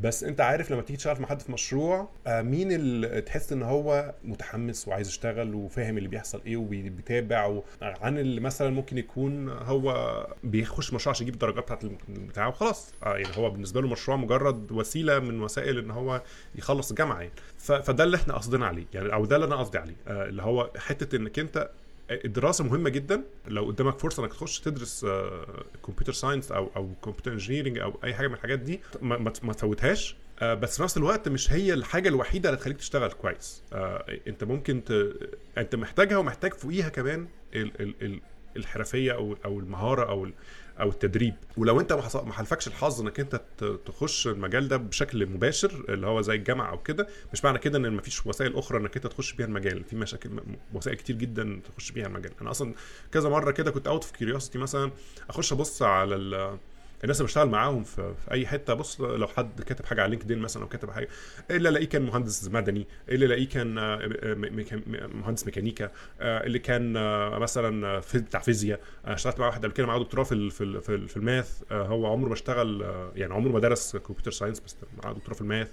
بس انت عارف لما تيجي تشتغل مع حد في مشروع آه، مين اللي تحس ان هو متحمس وعايز يشتغل وفاهم اللي بيحصل إيه وبيتابع عن اللي مثلا ممكن يكون هو بيخش مشروع عشان يجيب الدرجات بتاعت بتاعه وخلاص. آه، يعني هو بالنسبة له مشروع مجرد وسيلة من وسائل ان هو يخلص الجامعة يعني. فده اللي إحنا قصدنا عليه يعني أو ده اللي أنا قصدي عليه. آه، اللي هو حتة إنك أنت الدراسة مهمة جدا لو قدامك فرصة إنك تخش تدرس computer science أو أو computer engineering أو أي حاجة من الحاجات دي ما, تفوتهاش آه بس في نفس الوقت مش هي الحاجة الوحيدة اللي تخليك تشتغل كويس آه أنت ممكن ت... أنت محتاجها ومحتاج فوقيها كمان ال... ال... ال... الحرفية أو أو المهارة أو. أو التدريب. ولو أنت ما حالفكش الحظ إنك أنت تخش المجال ده بشكل مباشر اللي هو زي الجامعة أو كده مش معنى كده إن مفيش وسائل أخرى إنك أنت تخش بيها المجال. في مشاكل وسائل كتير جدا تخش بيها المجال. أنا أصلا كذا مرة كده كنت out of curiosity مثلا أخش أبص على ال- الناس اللي بشتغل معاهم في, في أي حتة بص لو حد كاتب حاجة على لينكدين مثلا أو كاتب حاجة اللي ألاقيه كان مهندس مدني اللي ألاقيه كان آه، مهندس ميكانيكا آه، اللي كان آه، مثلا في بتاع فيزياء. اشتغلت مع واحد قبل كده معاه دكتوراه في في في, ال- في ال math. هو عمره ما اشتغل يعني عمره ما درس computer science بس معاه دكتوراه في ال math.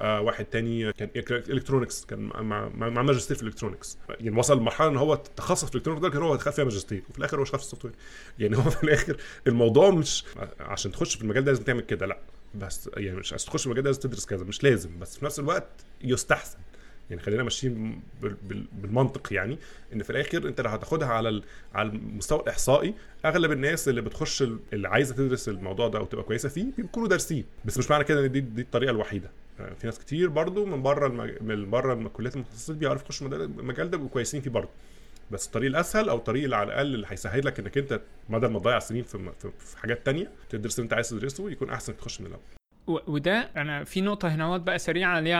آه واحد تاني كان electronics كان مع مع, ماجستير في ال electronics يعني وصل لمرحلة إن هو تخصص في ال electronics لدرجة هو دخل فيها ماجستير وفي الآخر هو اشتغل في ال software. يعني هو في الآخر الموضوع مش عشان تخش في المجال ده لازم تعمل كده لأ. بس يعني مش عشان تخش في المجال ده لازم تدرس كذا. مش لازم بس في نفس الوقت يستحسن. يعني خلينا ماشيين بال- بال- بالمنطق يعني إن في الآخر أنت لو هتاخدها على على المستوى الإحصائي أغلب الناس اللي بتخش ال- اللي عايزة تدرس الموضوع ده أو تبقى كويسة فيه بيكونوا دارسين. بس مش معنى كده إن دي دي الطريقة الوحيدة. آه، في ناس كتير برضو من بره المج... من بره الكليات المتخصصة بيعرفوا يخشوا المجال- ده بيبقوا كويسين فيه برضو. بس الطريق الأسهل أو الطريق اللي على الأقل اللي هيسهل لك إنك أنت بدل ما تضيع سنين في, في, حاجات تانية تدرس اللي أنت عايز تدرسه يكون أحسن تخش من الأول. وده أنا في نقطة هنا بقى سريعة ليها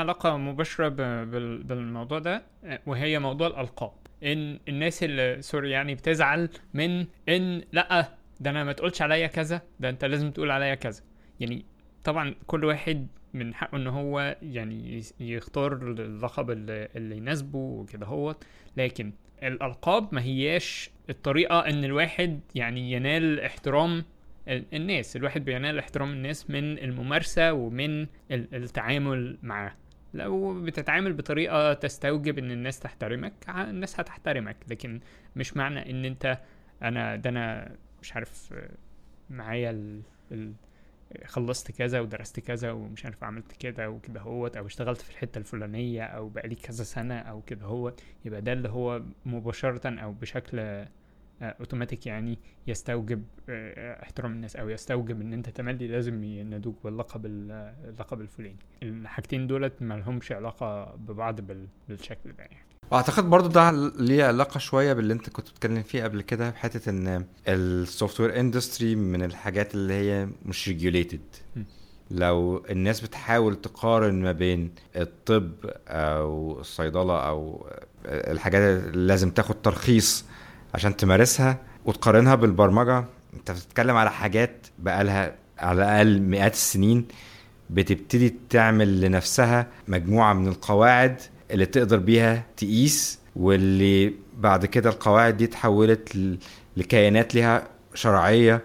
ب- بال- بالموضوع ده وهي موضوع الألقاب. إن الناس اللي سوري يعني بتزعل من إن لأ ده أنا ما تقولش عليا كذا ده أنت لازم تقول عليا كذا. يعني طبعا كل واحد من حقه إن هو يعني يختار اللقب اللي, اللي يناسبه وكده هو لكن الألقاب ما هياش الطريقة إن الواحد يعني ينال احترام الناس الواحد بينال احترام الناس من الممارسة ومن ال- التعامل معاه. لو بتتعامل بطريقة تستوجب إن الناس تحترمك الناس هتحترمك. لكن مش معنى إن أنت أنا ده أنا مش عارف معايا ال... ال... خلصت كذا ودرست كذا ومش عارف عملت كده وكده هوت أو اشتغلت في الحتة الفلانية أو بقالي كذا سنة أو كده هوت. يبقى ده اللي هو مباشرة أو بشكل اوتوماتيك يعني يستوجب آه، احترام الناس أو يستوجب إن أنت تملي لازم ينادوك باللقب ال- اللقب الفلاني. الحاجتين دولت ما لهمش علاقة ببعض بال- بالشكل ده يعني. وأعتقد برضو ده ليه علاقة شوية باللي أنت كنت بتتكلم فيه قبل كده بحتة إن ال software industry من الحاجات اللي هي مش regulated. لو الناس بتحاول تقارن ما بين الطب أو الصيدلة أو الحاجات اللي لازم تاخد ترخيص عشان تمارسها وتقارنها بالبرمجة. انت بتتكلم على حاجات بقالها على الأقل مئات السنين بتبتدي تعمل لنفسها مجموعة من القواعد اللي تقدر بيها تقيس واللي بعد كده القواعد دي اتحولت لكيانات ليها شرعية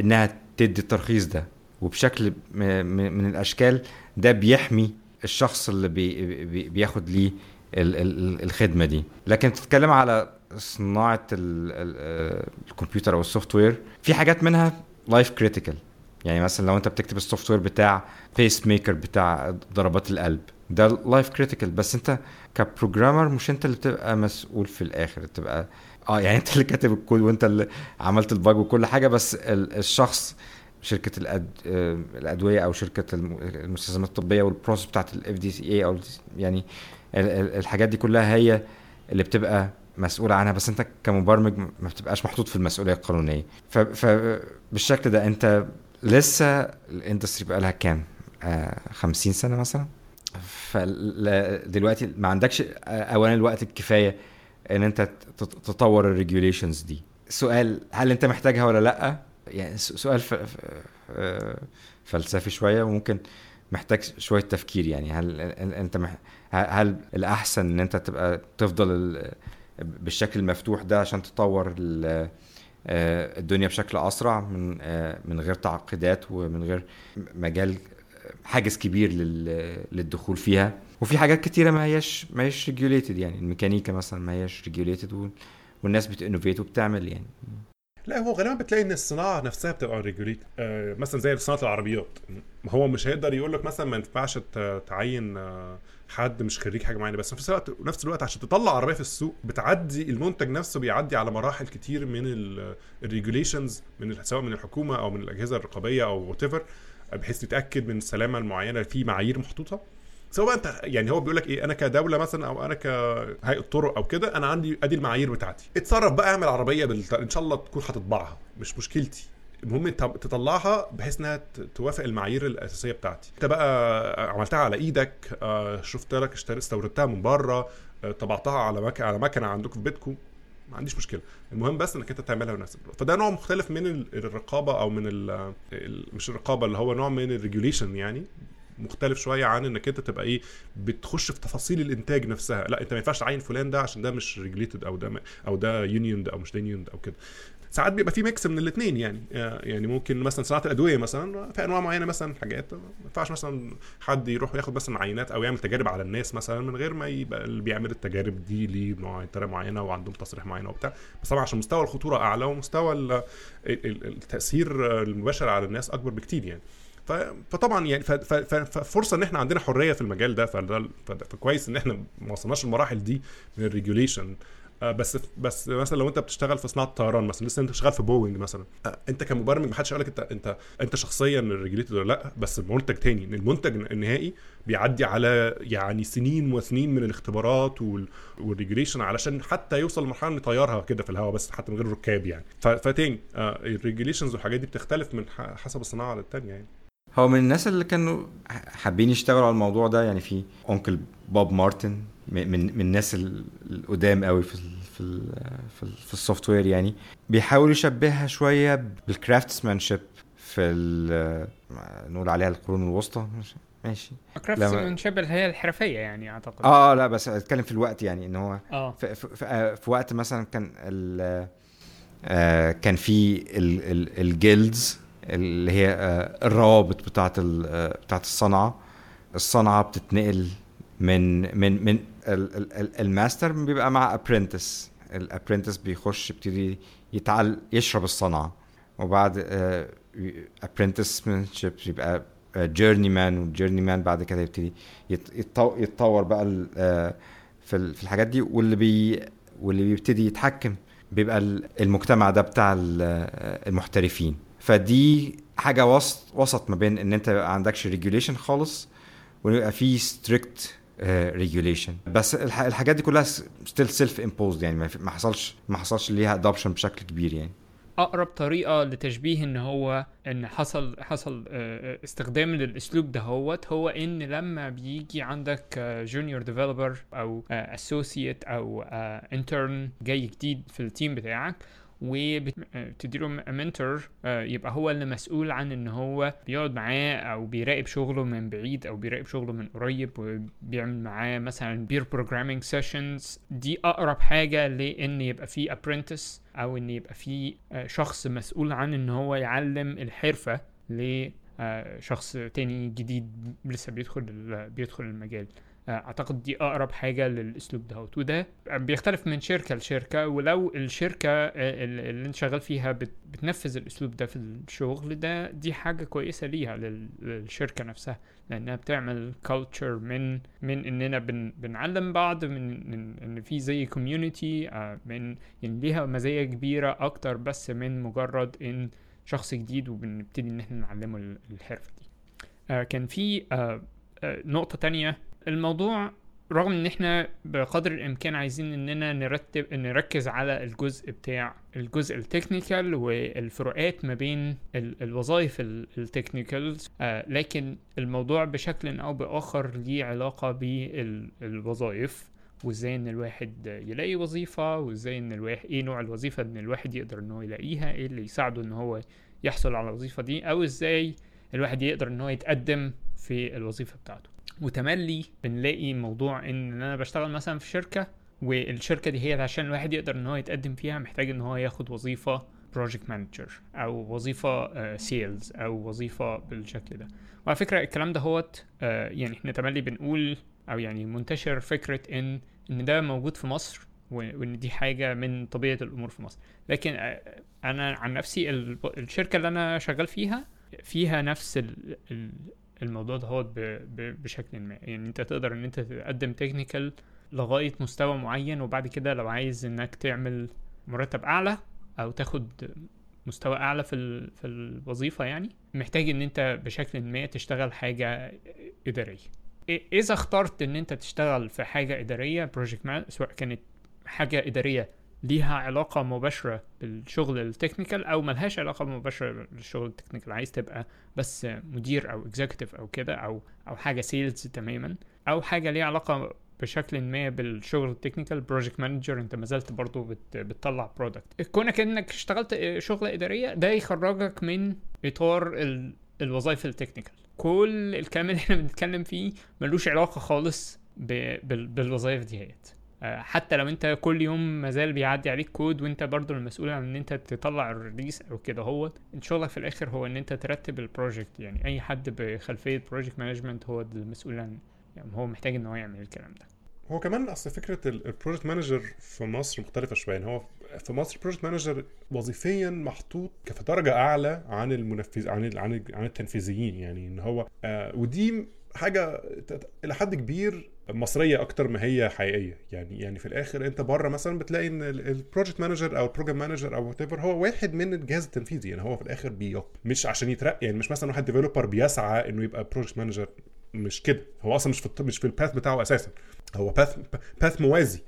إنها تدي الترخيص ده. وبشكل من الأشكال ده بيحمي الشخص اللي بي بي بياخد ليه ال- ال- الخدمة دي. لكن تتكلم على صناعة ال- ال- الكمبيوتر أو ال software في حاجات منها life critical يعني مثلا لو أنت بتكتب ال software بتاع pacemaker بتاع ضربات القلب ده life critical بس أنت ك programmer مش أنت اللي بتبقى مسؤول في الآخر تبقى آه يعني أنت اللي كاتب الكود وأنت اللي عملت ال bug وكل حاجة. بس ال- الشخص شركة الأد... الأدوية أو شركة الم- المستلزمات الطبية وال process بتاعت ال FDCA أو يعني ال- ال- الحاجات دي كلها هي اللي بتبقى مسؤول عنها بس انت كمبرمج ما بتبقاش محطوط في المسؤولية القانونية فبالشكل ده انت لسه ال industry بقى لها كام؟ آه 50 سنة مثلا فدلوقتي ما عندكش آه، اولا الوقت الكفاية إن انت تطور ال regulations دي سؤال هل انت محتاجها ولا لأ يعني سؤال. آه، فلسفي شوية وممكن محتاج شوية تفكير يعني هل انت هل الأحسن إن انت تبقى تفضل. بالشكل المفتوح ده عشان تطور. آه، الدنيا بشكل أسرع من آه، من غير تعقيدات ومن غير مجال حاجز كبير لل... للدخول فيها. وفي حاجات كتيرة ما هياش ما هياش regulated يعني. الميكانيكا مثلا ما هياش regulated وال... والناس بت innovate وبتعمل يعني. لا هو غالبا بتلاقي إن الصناعة نفسها بتبقى regulate آه مثلا زي صناعة العربيات. هو مش هيقدر يقول لك مثلا ما ينفعش تعين آه، حد مش خريج حاجة معينة بس في نفس الوقت نفس الوقت عشان تطلع عربية في السوق بتعدي المنتج نفسه بيعدي على مراحل كتير من ال regulations من سواء من الحكومة أو من الأجهزة الرقابية أو what بحيث يتاكد من السلامة المعينة في معايير محطوطة. سواء بقى أنت يعني هو بيقول لك إيه أنا كدولة مثلا أو أنا كهيئة طرق أو كده أنا عندي أدي المعايير بتاعتي. اتصرف بقى اعمل عربية بالت... إن شاء الله تكون هتطبعها مش مشكلتي. المهم تطلعها بحيث انها توافق المعايير الأساسية بتاعتي. انت بقى عملتها على إيدك آه، شفت لك استوردتها من بره آه، طبعتها على مك... على مكنة عندكم في بيتكم. ما عنديش مشكلة. المهم بس انك انت تعملها بنفسك. فده نوع مختلف من ال- الرقابة أو من ال... مش الرقابة اللي هو نوع من ال regulation يعني. مختلف شوية عن انك انت تبقى إيه بتخش في تفاصيل الإنتاج نفسها. لا انت ما ينفعش تعين فلان ده عشان ده مش regulated أو ده أو ده union أو مش union أو كده. ساعات بيبقى في ميكس من الاثنين يعني. يعني ممكن مثلا صناعه الأدوية مثلا في أنواع معينة مثلا حاجات. ما ينفعش مثلا حد يروح ياخد مثلا عينات أو يعمل تجارب على الناس مثلا من غير ما يبقى اللي بيعمل التجارب دي ليه نوع طريقة معينة وعندهم تصريح معين وبتاع. بس طبعا عشان مستوى الخطورة أعلى ومستوى ال- ال- ال- التأثير المباشر على الناس أكبر بكتير يعني. فطبعا يعني ففرصة إن إحنا عندنا حرية في المجال ده فكويس إن إحنا ما وصلناش المراحل دي من ال regulation آه، بس بس مثلا لو انت بتشتغل في صناعة طيران مثلا لسه انت شغال في بوينج مثلا آه، انت كمبرمج ما حدش قال لك انت انت انت شخصيا regulated ولا لأ بس المنتج تاني. المنتج النهائي بيعدي على يعني سنين وسنين من الاختبارات وال- وال regulation علشان حتى يوصل لمرحلة انه يطيرها كده في الهواء بس حتى من غير ركاب يعني. فتاني آه، ال regulations والحاجات دي بتختلف من حسب الصناعة للتانية يعني. هو من الناس اللي كانوا حابين يشتغلوا على الموضوع ده يعني في uncle بوب مارتن من من من الناس ال- القدام قوي في ال في ال في, ال في ال software يعني. بيحاول يشبهها شوية بال craftsmanship في نقول عليها القرون الوسطى. ماشي- craftsmanship اللي هي الحرفية يعني أعتقد. آه لا بس أتكلم في الوقت يعني إن هو آه. في, في, في, آه، وقت مثلا كان ال آه، كان في ال- ال- ال guilds اللي هي آه، الروابط بتاعت آه، بتاعت الصنعة. الصنعة بتتنقل من من من ال- ال- ال- الماستر بيبقى مع apprentice ال apprentice بيخش يبتدي يتعل يشرب الصنعة. وبعد apprenticemanship يبقى journeyman وال journeyman بعد كده يبتدي يت- يتطو- يتطور بقى آه، في في الحاجات دي. واللي بي واللي بيبتدي يتحكم بيبقى ال- المجتمع ده بتاع آه، المحترفين. فدي حاجة وسط وسط ما بين إن أنت يبقى عندكش regulation خالص ويبقى في strict regulation بس الح- الحاجات دي كلها still self imposed يعني ما حصلش ما حصلش ليها adoption بشكل كبير يعني. أقرب طريقة لتشبيه إن هو إن حصل حصل آه، استخدام للأسلوب دهوت هو إن لما بيجي عندك junior developer أو associate أو intern جاي جديد في ال team بتاعك وبتديله mentor يبقى هو اللي مسؤول عن إن هو بيقعد معاه أو بيراقب شغله من بعيد أو بيراقب شغله من قريب وبيعمل معاه مثلا pair programming sessions دي أقرب حاجة لإن يبقى في apprentice أو إن يبقى في آه، شخص مسؤول عن إن هو يعلم الحرفة لشخص تاني جديد لسه بيدخل بيدخل المجال. آه، أعتقد دي أقرب حاجة للأسلوب دهوت وده بيختلف من شركة لشركة. ولو الشركة آه، اللي أنت شغال فيها بت- بتنفذ الأسلوب ده في الشغل ده دي حاجة كويسة ليها لل- للشركة نفسها لأنها بتعمل culture من من إننا بن بنعلم بعض من إن في زي community من يعني ليها مزايا كبيرة أكتر بس من مجرد إن شخص جديد وبنبتدي إن إحنا نعلمه ال- الحرفة دي. آه، كان في آه، آه، نقطة تانية الموضوع رغم إن إحنا بقدر الإمكان عايزين إننا نرتب نركز على الجزء بتاع الجزء ال technical والفروقات ما بين ال- الوظائف ال- ال technicals. آه لكن الموضوع بشكل أو بآخر ليه علاقة بالوظائف وإزاي إن الواحد يلاقي وظيفة وإزاي إن الواحد إيه نوع الوظيفة إن الواحد يقدر إن هو يلاقيها إيه اللي يساعده إن هو يحصل على الوظيفة دي أو إزاي الواحد يقدر إن هو يتقدم في الوظيفة بتاعته. وتملي بنلاقي موضوع إن أنا بشتغل مثلا في شركة والشركة دي هي عشان الواحد يقدر إن هو يتقدم فيها محتاج إن هو ياخد وظيفة project manager أو وظيفة sales أو وظيفة بالشكل ده. وعلى فكرة الكلام ده هوت آه، يعني إحنا تملي بنقول أو يعني منتشر فكرة إن إن ده موجود في مصر وإن دي حاجة من طبيعة الأمور في مصر. لكن آه، أنا عن نفسي ال- الشركة اللي أنا شغال فيها فيها نفس الموضوع ده هو بشكل ما. يعني انت تقدر ان انت تقدم technical لغاية مستوى معين وبعد كده لو عايز انك تعمل مرتب أعلى أو تاخد مستوى أعلى في ال- في الوظيفة يعني محتاج ان انت بشكل ما تشتغل حاجة إدارية. إذا اخترت ان انت تشتغل في حاجة إدارية project سواء كانت حاجة إدارية ليها علاقة مباشرة بالشغل ال technical أو ملهاش علاقة مباشرة بالشغل ال technical. عايز تبقى بس مدير أو executive أو كده أو أو حاجة sales تماما أو حاجة ليها علاقة بشكل ما بالشغل ال technical project manager أنت ما زلت برضه بت بتطلع product كونك إنك اشتغلت شغلة إدارية ده يخرجك من إطار ال الوظائف ال technical. كل الكلام اللي إحنا بنتكلم فيه ملوش علاقة خالص. بال... بالوظائف ديت آه، حتى لو انت كل يوم مازال بيعدي عليك كود وانت برضو المسؤول عن ان انت تطلع ال release أو كده هو شغلك في الآخر هو ان انت ترتب ال project. يعني اي حد بخلفية project management هو المسؤول عن يعني هو محتاج ان هو يعمل الكلام ده. هو كمان أصل فكرة ال project manager في مصر مختلفة شوية. يعني هو في مصر ال project manager وظيفيا محطوط في درجة أعلى عن المنفذ عن عن عن التنفيذيين. يعني إن هو آه ودي حاجة إلى حد كبير مصرية أكتر ما هي حقيقية. يعني يعني في الآخر أنت بره مثلا بتلاقي إن ال project manager أو ال program manager أو what هو واحد من الجهاز التنفيذي. يعني هو في الآخر بي مش عشان يترقى يعني مش مثلا واحد developer بيسعى إنه يبقى project manager مش كده. هو أصلا مش في مش في ال path بتاعه أساسا. هو path path موازي.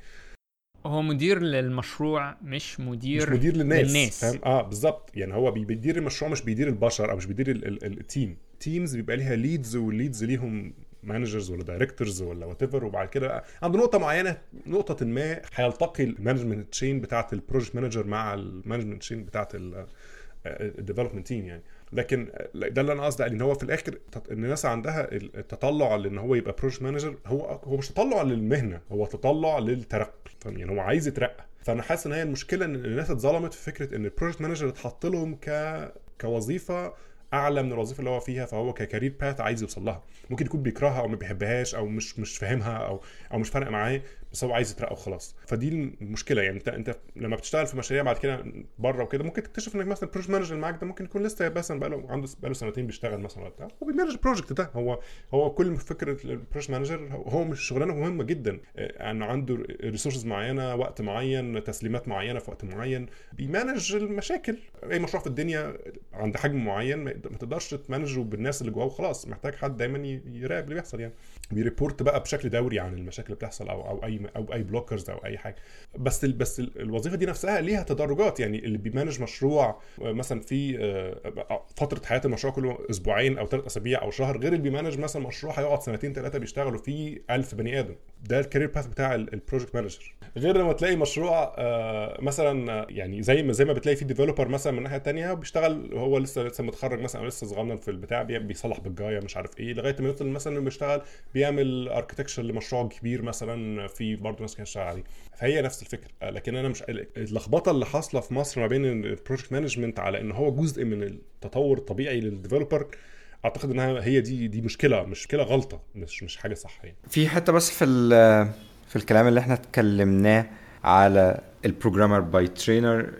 هو مدير للمشروع مش مدير مش مدير للناس, للناس. فاهم؟ آه بالظبط. يعني هو بي- بيدير المشروع مش بيدير البشر أو مش بيدير ال- ال- ال team teams بيبقى ليها leads وال leads ليهم managers ولا directors ولا whatever وبعد كده عند نقطة معينة نقطة ما هيلتقي ال management chain بتاعة ال project manager مع ال management chain بتاعة ال development team يعني لكن ده اللي أنا قصدي عليه إن هو في الآخر إن الناس عندها التطلع لإن هو يبقى project manager هو هو مش تطلع للمهنة هو تطلع للترقي؟ يعني هو عايز يترقى فأنا حاسس إن هي المشكلة إن الناس اتظلمت في فكرة إن ال project manager اتحط لهم ك كوظيفة أعلى من الوظيفة اللي هو فيها فهو ك career path عايز يوصل لها. ممكن يكون بيكرهها أو ما بيحبهاش أو مش مش فاهمها أو أو مش فارقه معاه. بس هو عايز يترقى وخلاص. فدي المشكلة. يعني انت انت لما بتشتغل في مشاريع بعد كده بره وكده ممكن تكتشف انك مثلا ال project manager اللي معاك ده ممكن يكون لسه مثلا بقى له عنده بقى له سنتين بيشتغل مثلا ولا بتاع. هو بي manage ال project ده. هو هو كل فكرة ال project manager هو- مش شغلانة مهمة جدا. آه، إنه عنده resources معينة وقت معين تسليمات معينة في وقت معين. بي manage المشاكل. أي مشروع في الدنيا عند حجم معين ما تقدرش ت manage ه بالناس اللي جواه وخلاص. محتاج حد دايما يراقب اللي بيحصل يعني. بي report بقى بشكل دوري عن المشاكل اللي بتحصل أو أو أي أو أي blockers أو أي حاجة. بس ال بس ال- الوظيفة دي نفسها ليها تدرجات. يعني اللي بي manage مشروع مثلا في آه، فترة حياة المشروع كله أسبوعين أو ثلاث أسابيع أو شهر غير اللي بي manage مثلا مشروع هيقعد سنتين ثلاثة بيشتغلوا فيه 1000 بني آدم. ده ال career path بتاع ال project manager غير لما تلاقي مشروع آه، مثلا آه، يعني زي ما زي ما بتلاقي في developer مثلا من الناحيه الثانية بيشتغل هو لسه لسه متخرج مثلا أو لسه صغنن في البتاع بي- بيصلح بالجاية مش عارف إيه لغاية ما يوصل مثلا بيشتغل بيعمل architecture لمشروع كبير مثلا في برضه ناس كانت شغاله عليه فهي نفس الفكرة. آه، لكن أنا مش اللخبطة اللي حاصلة في مصر ما بين ال project management على إن هو جزء من التطور الطبيعي لل developer أعتقد إنها هي دي دي مشكلة مش مشكلة غلطة مش مش حاجة صح يعني. في حتة بس في في الكلام اللي إحنا اتكلمناه على ال programmer by trainer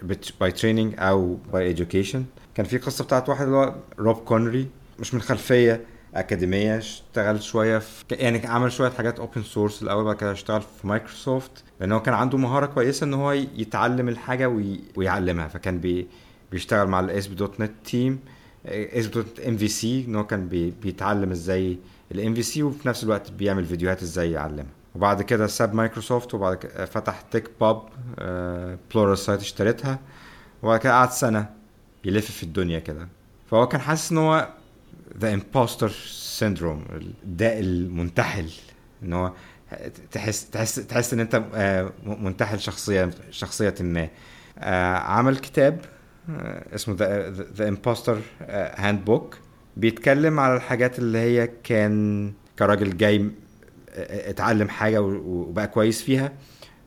by training أو by education. كان في قصة بتاعت واحد اللي هو روب كونري مش من خلفية أكاديمية اشتغل شوية في يعني عمل شوية حاجات open source الأول بعد كده اشتغل في مايكروسوفت لأن هو كان عنده مهارة كويسة إن هو يتعلم الحاجة وي... ويعلمها. فكان بي... بيشتغل مع الاس بي دوت نت تيم اس ام في سي ان هو كان بي... بيتعلم إزاي ال MVC وفي نفس الوقت بيعمل فيديوهات إزاي يعلمها وبعد كده ساب مايكروسوفت وبعد كده فتح Tekpub Pluralsight اشتريتها. وبعد كده قعد سنة يلف في الدنيا كده. فهو كان حاسس إن هو the impostor syndrome الداء المنتحل. إن هو تحس تحس تحس إن أنت آه، منتحل شخصيه شخصية ما. آه، عمل كتاب اسمه The Imposter's Handbook بيتكلم على الحاجات اللي هي كان كراجل جاي آه، اتعلم حاجة وبقى كويس فيها.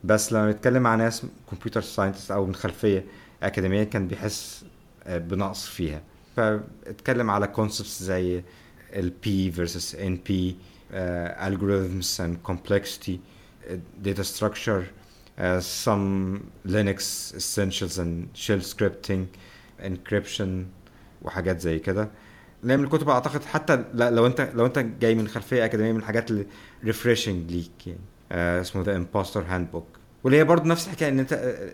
بس لما بيتكلم مع ناس computer scientist أو من خلفية أكاديمية كان بيحس آه، بنقص فيها. فاتكلم على concepts زي ال P versus NP uh, algorithms and complexity uh, data structure uh, some Linux essentials and shell scripting encryption وحاجات زي كده. اللي من الكتب أعتقد حتى لو انت لو أنت جاي من خلفية أكاديمية من الحاجات اللي refreshing ليك يعني. uh, اسمه The Imposter's Handbook واللي هي برضه نفس الحكاية إن أنت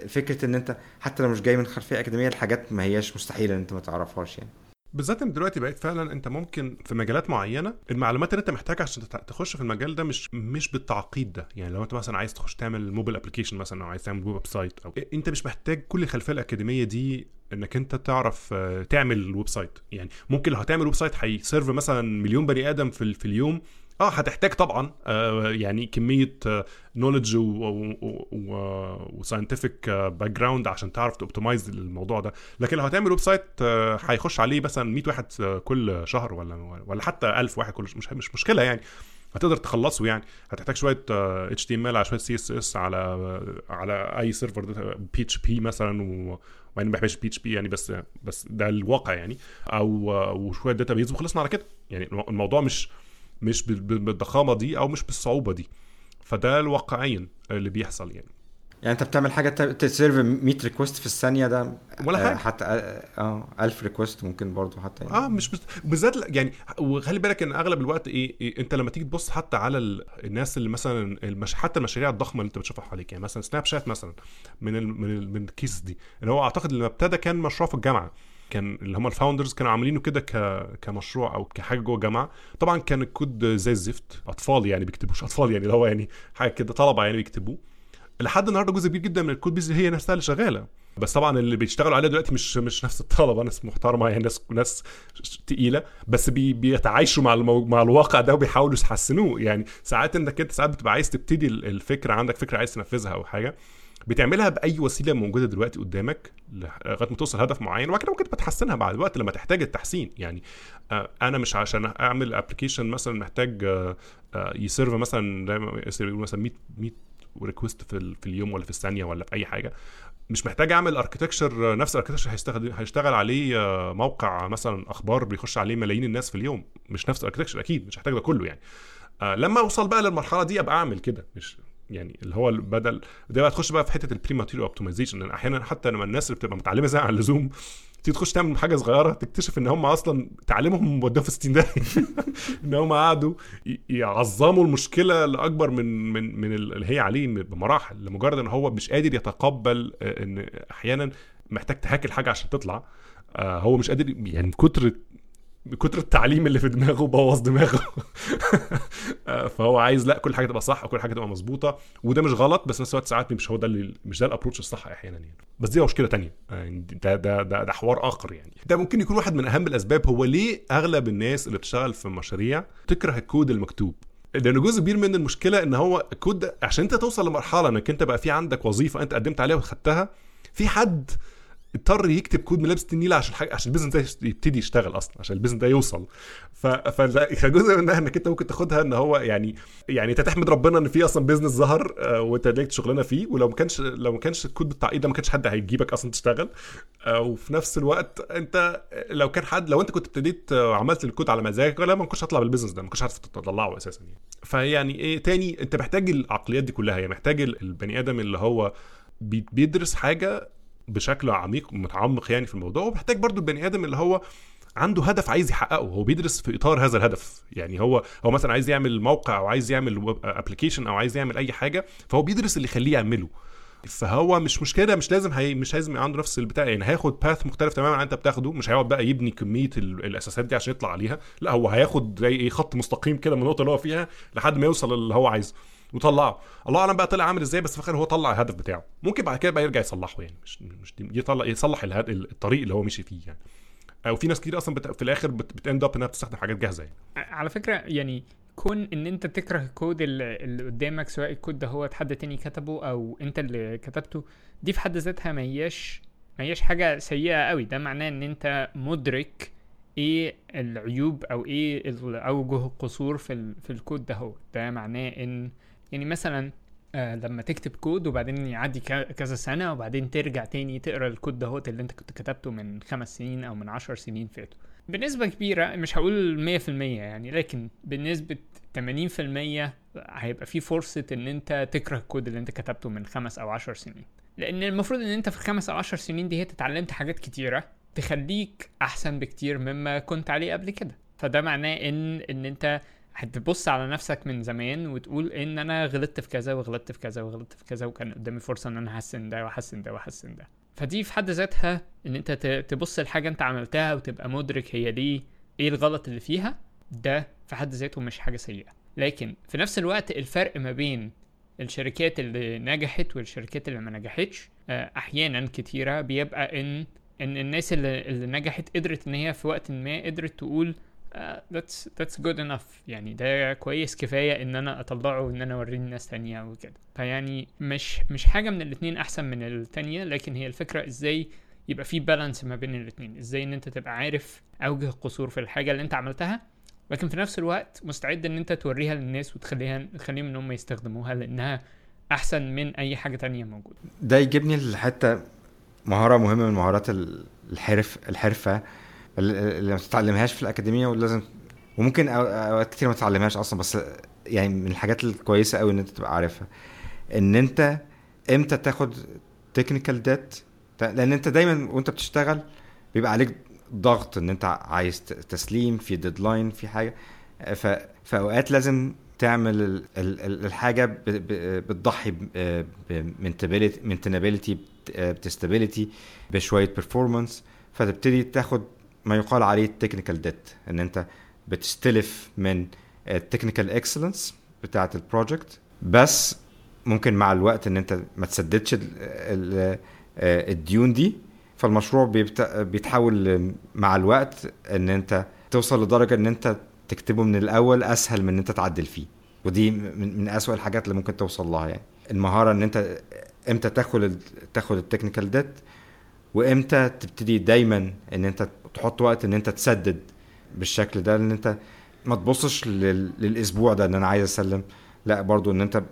فكرة إن أنت حتى لو مش جاي من خلفية أكاديمية الحاجات ما هياش مستحيلة إن أنت ما تعرفهاش يعني. بالذات إن دلوقتي بقيت فعلا أنت ممكن في مجالات معينة المعلومات اللي أنت محتاجها عشان تخش في المجال ده مش مش بالتعقيد ده. يعني لو أنت مثلا عايز تخش تعمل mobile application مثلا أو عايز تعمل website أو أنت مش محتاج كل الخلفية الأكاديمية دي إنك أنت تعرف آه، تعمل website يعني ممكن لو هتعمل website هي serve مثلا مليون بني آدم في, في اليوم آه هتحتاج طبعا آه يعني كمية knowledge و scientific background عشان تعرف ت optimize الموضوع ده. لكن لو هتعمل website آه، هيخش عليه مثلا 100 واحد آه، كل شهر ولا ولا حتى 1000 واحد كل مش مش مشكلة يعني. هتقدر تخلصه يعني. هتحتاج شوية HTML على شوية CSS على على أي server PHP مثلا و وأنا ما بحبش PHP يعني بس بس ده الواقع يعني. أو وشوية database وخلصنا على كده. يعني الم- الموضوع مش مش بال- بال- بالضخامة دي أو مش بالصعوبة دي فده الواقعيا اللي بيحصل يعني يعني أنت بتعمل حاجة ت serve 100 request في الثانية ده ولا آه، حاجة. حتى آه آه، 1000 request ممكن برضه حتى يعني. آه مش بالذات يعني وخلي بالك إن أغلب الوقت إيه, إيه أنت لما تيجي تبص حتى على ال- الناس اللي مثلا المش... حتى المشاريع الضخمة اللي أنت بتشوفها حواليك يعني مثلا سناب شات مثلا من ال... من ال... من ال cases دي اللي هو أعتقد لما ابتدى كان مشروع في الجامعة كان اللي هم ال founders كانوا عاملينه كده ك... كمشروع أو كحاجة جوه الجامعة. طبعا كان الكود زي الزفت. أطفال يعني بيكتبوش. أطفال يعني اللي هو يعني حاجة كده طلبة يعني بيكتبوه. لحد النهارده جزء كبير جدا من ال code base هي نفسها اللي شغالة. بس طبعا اللي بيشتغلوا عليها دلوقتي مش مش نفس الطلبة. ناس محترمة يعني ناس ناس تقيلة. بس بي بيتعايشوا مع المو... مع الواقع ده وبيحاولوا يحسنوه. يعني ساعات انك انت ساعات بتبقى عايز تبتدي ال- الفكرة. عندك فكرة عايز تنفذها أو حاجة. بتعملها بأي وسيلة موجودة دلوقتي قدامك لغاية ما توصل هدف معين وبعد كده ممكن تبقى تحسنها بعد الوقت لما تحتاج التحسين. يعني آه، أنا مش عشان أعمل application مثلا محتاج آه، آه، ي serve مثلا زي ما مثلا 100 100 request في, في اليوم ولا في الثانية ولا في أي حاجة. مش محتاج أعمل architecture نفس ال architecture هيستخدم هيشتغل عليه موقع مثلا أخبار بيخش عليه ملايين الناس في اليوم. مش نفس ال architecture أكيد مش هحتاج ده كله يعني. لما أوصل بقى للمرحلة دي أبقى أعمل كده. مش يعني اللي هو بدل ده بقى تخش بقى في حتة ال premature optimization لأن أحيانا حتى لما الناس اللي بتبقى متعلمة زي عن اللزوم تيجي تخش تعمل حاجة صغيرة تكتشف إن هم أصلا تعليمهم موديهم في 60 داهية. إن هم قعدوا يعظموا المشكلة لأكبر من من من اللي هي عليه بمراحل لمجرد إن هو مش قادر يتقبل آه، إن أحيانا محتاج ت hack ل حاجة عشان تطلع. آه، هو مش قادر يعني من كتر من كتر التعليم اللي في دماغه بوظ دماغه. آه، فهو عايز لا كل حاجة تبقى صح وكل حاجة تبقى مظبوطة وده مش غلط بس نفس الوقت ساعات مش هو ده اللي مش ده ال approach الصح أحيانا يعني. بس دي مشكلة تانية. يعني ده ده ده, ده حوار آخر يعني. ده ممكن يكون واحد من أهم الأسباب هو ليه أغلب الناس اللي بتشتغل في مشاريع تكره الكود المكتوب. لأن جزء كبير من المشكلة إن هو الكود عشان أنت توصل لمرحلة إنك أنت بقى في عندك وظيفة أنت قدمت عليها وخدتها في حد اضطر يكتب كود من لابس النيله عشان حاجة عشان ال business ده يبتدي يشتغل أصلا عشان ال business ده يوصل. فجزء منها إنك أنت ممكن تاخدها إن هو يعني يعني انت تحمد ربنا إن في أصلا business ظهر آه، وانت لقيت شغلانة فيه ولو ما كانش لو ما كانش الكود بالتعقيد ده ما كانش حد هيجيبك أصلا تشتغل. آه، وفي نفس الوقت أنت لو كان حد لو أنت كنت ابتديت آه، وعملت الكود على مزاجك لا ما كنتش هتطلع بال business ده ما كنتش هتعرف تطلعه أساسا يعني. فيعني إيه تاني؟ أنت محتاج العقليات دي كلها يعني محتاج ال- البني آدم اللي هو بي- بيدرس حاجة بشكل عميق متعمق يعني في الموضوع ومحتاج برضو البني آدم اللي هو عنده هدف عايز يحققه هو بيدرس في إطار هذا الهدف. يعني هو هو مثلا عايز يعمل موقع أو عايز يعمل application أو عايز يعمل أي حاجة فهو بيدرس اللي يخليه يعمله. فهو مش مشكلة مش لازم هي مش لازم عنده نفس البتاع. يعني هياخد path مختلف تماما عن انت بتاخده مش هيقعد بقى يبني كمية ال- الأساسات دي عشان يطلع عليها لا هو هياخد زي إيه خط مستقيم كده من النقطة اللي هو فيها لحد ما يوصل اللي هو عايزه. وطلعه. الله أعلم بقى طلع عامل إزاي بس في الآخر هو طلع الهدف بتاعه. ممكن بعد كده بقى يرجع يصلحه يعني مش مش يطلع يصلح الهد- الطريق اللي هو مشي فيه يعني. أو في ناس كتير أصلا بت... في الآخر بت... بت end up إنها بتستخدم حاجات جاهزة يعني. على فكرة يعني كون إن أنت تكره الكود اللي قدامك سواء الكود ده هو حد تاني كتبه أو أنت اللي كتبته دي في حد ذاتها ما هياش ما هياش حاجة سيئة قوي. ده معناه إن أنت مدرك إيه العيوب أو إيه اوجه القصور في. في الكود ده هو. ده معناه إن يعني مثلا آه لما تكتب كود وبعدين يعدي كذا سنة وبعدين ترجع تاني تقرأ الكود ده هو اللي انت كنت كتبته من خمس سنين أو من عشر سنين فاتوا. بنسبة كبيرة مش هقول 100% يعني لكن بنسبة 80% هيبقى في فرصة إن انت تكره الكود اللي انت كتبته من خمس أو عشر سنين. لأن المفروض إن انت في الخمس أو عشر سنين دي اتعلمت حاجات كتيرة تخليك أحسن بكتير مما كنت عليه قبل كده. فده معناه إن إن انت هتبص على نفسك من زمان وتقول إن أنا غلطت في كذا وغلطت في كذا وغلطت في كذا وكان قدامي فرصة إن أنا احسن ده واحسن ده واحسن ده. فدي في حد ذاتها إن أنت تبص لحاجة أنت عملتها وتبقى مدرك هي دي إيه الغلط اللي فيها ده في حد ذاته مش حاجة سيئة. لكن في نفس الوقت الفرق ما بين الشركات اللي نجحت والشركات اللي ما نجحتش آه، أحيانا كتيرة بيبقى ان إن الناس اللي, اللي نجحت قدرت إن هي في وقت ما قدرت تقول that's that's good enough. يعني ده كويس كفاية إن أنا أطلعه وإن أنا اوريه لناس تانية وكده. فيعني مش مش حاجة من الاتنين أحسن من التانية لكن هي الفكرة إزاي يبقى في بالانس ما بين الاتنين. إزاي إن أنت تبقى عارف أوجه القصور في الحاجة اللي أنت عملتها لكن في نفس الوقت مستعد إن أنت توريها للناس وتخليها تخليهم إن هم يستخدموها لأنها أحسن من أي حاجة تانية موجودة. ده يجيبني لحتة مهارة مهمة من مهارات ال- الحرف الحرفة. اللي ما تتعلمهاش في الأكاديمية ولازم وممكن أوقات كتير ما تتعلمهاش أصلا بس يعني من الحاجات الكويسة قوي إن أنت تبقى عارفها إن أنت إمتى تاخد technical debt لأن أنت دايما وأنت بتشتغل بيبقى عليك ضغط إن أنت عايز تسليم في deadline في حاجة. فأوقات لازم تعمل ال... ال... ال- الحاجة. بتضحي ب maintainability ب stability بشوية performance فتبتدي تاخد ما يقال عليه ال technical debt إن أنت بتستلف من ال technical excellence بتاعة ال project بس ممكن مع الوقت إن أنت ما تسددش آه، الديون دي. فالمشروع بيتحول مع الوقت إن أنت توصل لدرجة إن أنت تكتبه من الأول أسهل من إن أنت تعدل فيه. ودي من, أسوأ الحاجات اللي ممكن توصل لها يعني. المهارة إن أنت إمتى تاخد تاخد ال technical debt وإمتى تبتدي دايما إن أنت تحط وقت إن أنت تسدد بالشكل ده ان أنت ما تبصش لل- للأسبوع ده إن أنا عايز أسلم. لأ برضو إن أنت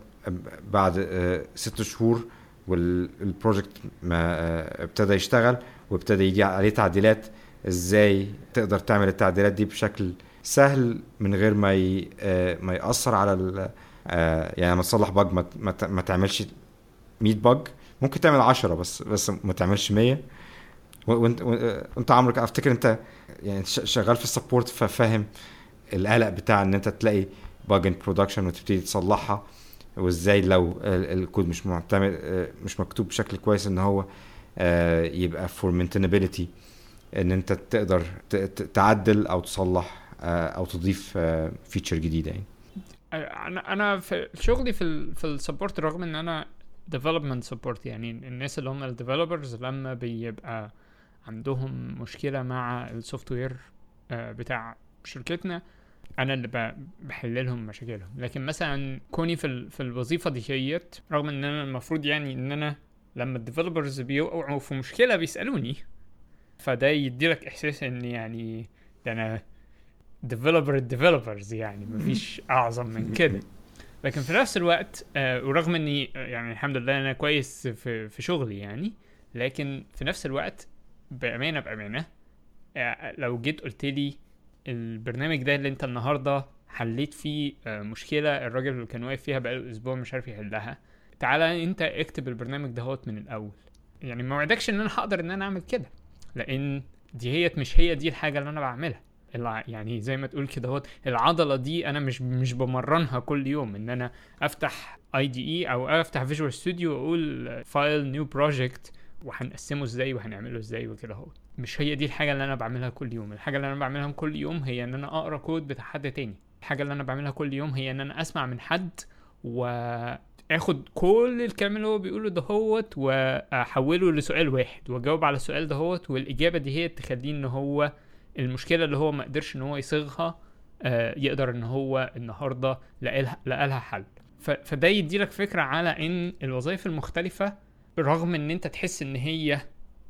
بعد آه، ست شهور وال project ما آه، ابتدى يشتغل وابتدى يجي عليه تعديلات إزاي تقدر تعمل التعديلات دي بشكل سهل من غير ما ي... آه، ما يأثر على يعني لما تصلح bug ما, ما, تعملش 100 bug ممكن تعمل 10 بس بس ما تعملش 100 و- وانت وانت عمرك افتكر انت يعني شغال في ال support ففاهم القلق بتاع ان انت تلاقي bug in production وتبتدي تصلحها وازاي لو ال- الكود مش معتمد آه، مش مكتوب بشكل كويس ان هو آه، يبقى for maintainability ان انت تقدر تعدل أو تصلح آه، أو تضيف feature جديدة يعني. أنا أنا في شغلي في في ال support رغم إن أنا development support يعني الناس اللي هم ال developers لما بيبقى عندهم مشكلة مع ال software بتاع شركتنا أنا اللي بحل لهم مشاكلهم. لكن مثلا كوني في في الوظيفة ديت رغم إن أنا المفروض يعني إن أنا لما ال developers بيوقعوا في مشكلة بيسألوني. فده يديلك إحساس إن يعني ده أنا developer ال developers يعني مفيش أعظم من كده. لكن في نفس الوقت آه ورغم إني آه، يعني الحمد لله أنا كويس في في شغلي يعني لكن في نفس الوقت بأمانة بأمانة آه لو جيت قلت لي البرنامج ده اللي أنت النهارده حليت فيه آه مشكلة الراجل اللي كان واقف فيها بقاله أسبوع مش عارف يحلها تعالى أنت اكتب البرنامج دهوت من الأول. يعني ما وعدكش إن أنا هقدر إن أنا أعمل كده لأن دي هي مش هي دي الحاجة اللي أنا بعملها. يعني زي ما تقول كده هو العضلة دي أنا مش مش بمرنها كل يوم إن أنا أفتح IDE أو أفتح Visual Studio وأقول file new project وهنقسمه إزاي وهنعمله إزاي وكده هو مش هي دي الحاجة اللي أنا بعملها كل يوم. الحاجة اللي أنا بعملها كل يوم هي إن أنا أقرأ كود بتاع حد تاني. الحاجة اللي أنا بعملها كل يوم هي إن أنا أسمع من حد وآخد كل الكلام اللي هو بيقوله دهوت وأحوله لسؤال واحد وأجاوب على السؤال دهوت والإجابة دي هي تخليه إن هو المشكلة اللي هو ما قدرش إن هو يصيغها آه، يقدر إن هو النهارده لقى لها- حل. فده يديلك فكرة على إن الوظائف المختلفة رغم إن أنت تحس إن هي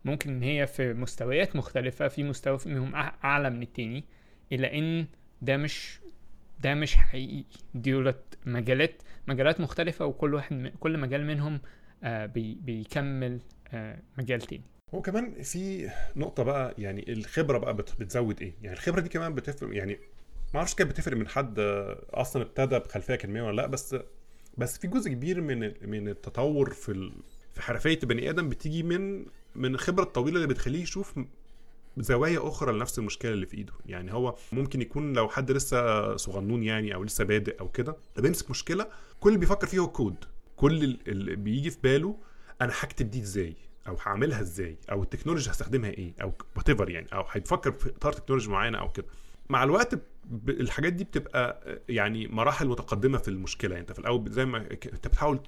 ممكن إن هي في مستويات مختلفة في مستوى أع- أعلى من التاني إلا إن ده مش ده مش حقيقي دولت مجالات مجالات مختلفة وكل واحد كل مجال منهم آه بي بيكمل آه مجال تاني هو كمان في نقطة بقى يعني الخبرة بقى بت- بتزود إيه؟ يعني الخبرة دي كمان بتفرق يعني ما أعرفش كانت بتفرق من حد أصلا ابتدى بخلفية اكاديمية ولا لأ بس بس في جزء كبير من من التطور في. في حرفية البني آدم بتيجي من من الخبرة الطويلة اللي بتخليه يشوف زوايا أخرى لنفس المشكلة اللي في إيده. يعني هو ممكن يكون لو حد لسه صغنون يعني أو لسه بادئ أو كده بيمسك مشكلة كل اللي بيفكر فيه هو الكود كل اللي بيجي في باله أنا هكتب دي إزاي؟ أو هعملها إزاي؟ أو ال technology هستخدمها إيه؟ أو what يعني. أو هيفكر في إطار technology معينة أو كده. مع الوقت الحاجات دي بتبقى يعني مراحل متقدمة في المشكلة. يعني انت في الأول زي ما انت بتحاول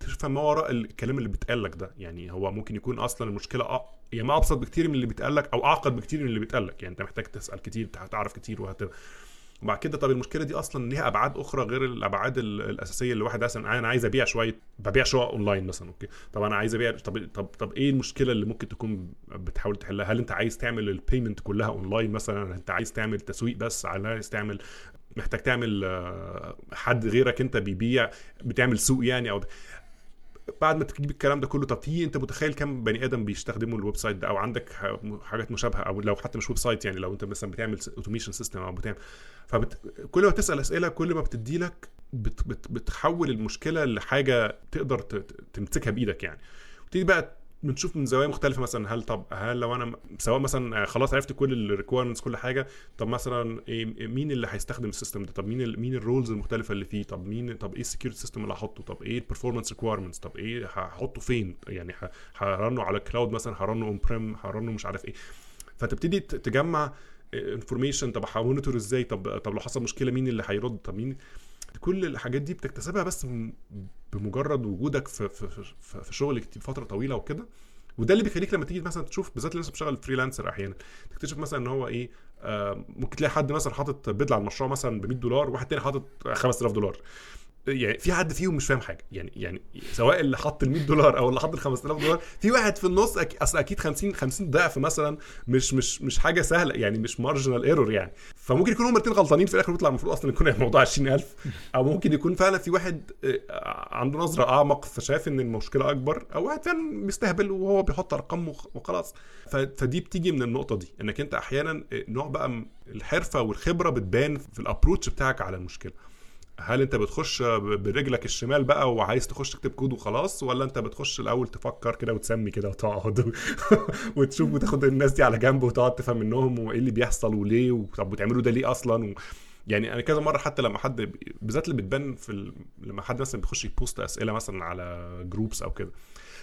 تفهم ما وراء الكلام اللي بيتقال لك ده. يعني هو ممكن يكون أصلا المشكلة أ... يا ما أبسط بكتير من اللي بيتقال لك أو أعقد بكتير من اللي بيتقال لك. يعني انت محتاج تسأل كتير تعرف كتير وهت وبعد كده طب المشكلة دي أصلا ليها أبعاد أخرى غير الأبعاد ال- الأساسية اللي واحد مثلا أنا عايز أبيع شوية ببيع شقق أونلاين مثلا okay. طب أنا عايز أبيع طب طب طب إيه المشكلة اللي ممكن تكون بتحاول تحلها؟ هل أنت عايز تعمل ال payment كلها أونلاين مثلا؟ أنت عايز تعمل تسويق بس؟ عايز تعمل محتاج تعمل آه، حد غيرك أنت بيبيع بتعمل سوق يعني؟ أو بعد ما تجيب الكلام ده كله طب في انت متخيل كم بني آدم بيستخدموا ال website ده؟ أو عندك حاجات مشابهة أو لو حتى مش website يعني لو أنت مثلا بتعمل automation system أو بتعمل فبت... كل ما بتسال أسئلة كل ما بتدي لك بت... بت... بتحول المشكلة لحاجة تقدر تمسكها بإيدك يعني. وتيجي بقى بنشوف من زوايا مختلفة مثلا هل طب هل لو أنا سواء مثلا خلاص عرفت كل ال requirements كل حاجة طب مثلا إيه مين اللي هيستخدم ال system ده؟ طب مين مين ال roles المختلفة اللي فيه؟ طب مين طب إيه ال security system اللي هحطه؟ طب إيه ال performance requirements طب إيه هحطه فين؟ يعني ه run ه على cloud مثلا هرنه اون بريم هرنه مش عارف إيه. فتبتدي تجمع information طب ه monitor إزاي؟ طب طب لو حصل مشكلة مين اللي هيرد؟ طب مين كل الحاجات دي بتكتسبها بس بمجرد وجودك في في في, في شغل فترة طويلة وكده. وده اللي بيخليك لما تيجي مثلا تشوف بالذات اللي لسه freelancer أحيانا تكتشف مثلا إن هو إيه آه ممكن تلاقي حد مثلا حاطط بيدل على المشروع مثلا ب 100 دولار وواحد تاني حاطط 5000 دولار. يعني في حد فيهم مش فاهم حاجة. يعني يعني سواء اللي حط ال 100 دولار أو اللي حط ال 5000 دولار في واحد في النص أك... أصل أكيد 50 50 ضعف مثلا مش مش مش حاجة سهلة يعني مش marginal error يعني. فممكن يكونوا الاثنين غلطانين في الآخر ويطلع المفروض أصلا يكون الموضوع 20000 أو ممكن يكون فعلا في واحد آه، عنده نظرة أعمق فشاف إن المشكلة أكبر أو واحد فعلا بيستهبل وهو بيحط أرقام وخ- وخلاص. ف- فدي بتيجي من النقطة دي إنك أنت أحيانا آه، نوع بقى الحرفة والخبرة بتبان في ال approach بتاعك على المشكلة. هل انت بتخش برجلك الشمال بقى وعايز تخش تكتب كود وخلاص ولا انت بتخش الأول تفكر كده وتسمي كده وتقعد وتشوف وتاخد الناس دي على جنب وتقعد تفهم منهم وإيه اللي بيحصل وليه وطب بتعملوا ده ليه أصلا؟ و... يعني أنا كذا مرة حتى لما حد بالذات اللي بتبان في ال... لما حد مثلا بيخش ي post أسئلة مثلا على groups أو كده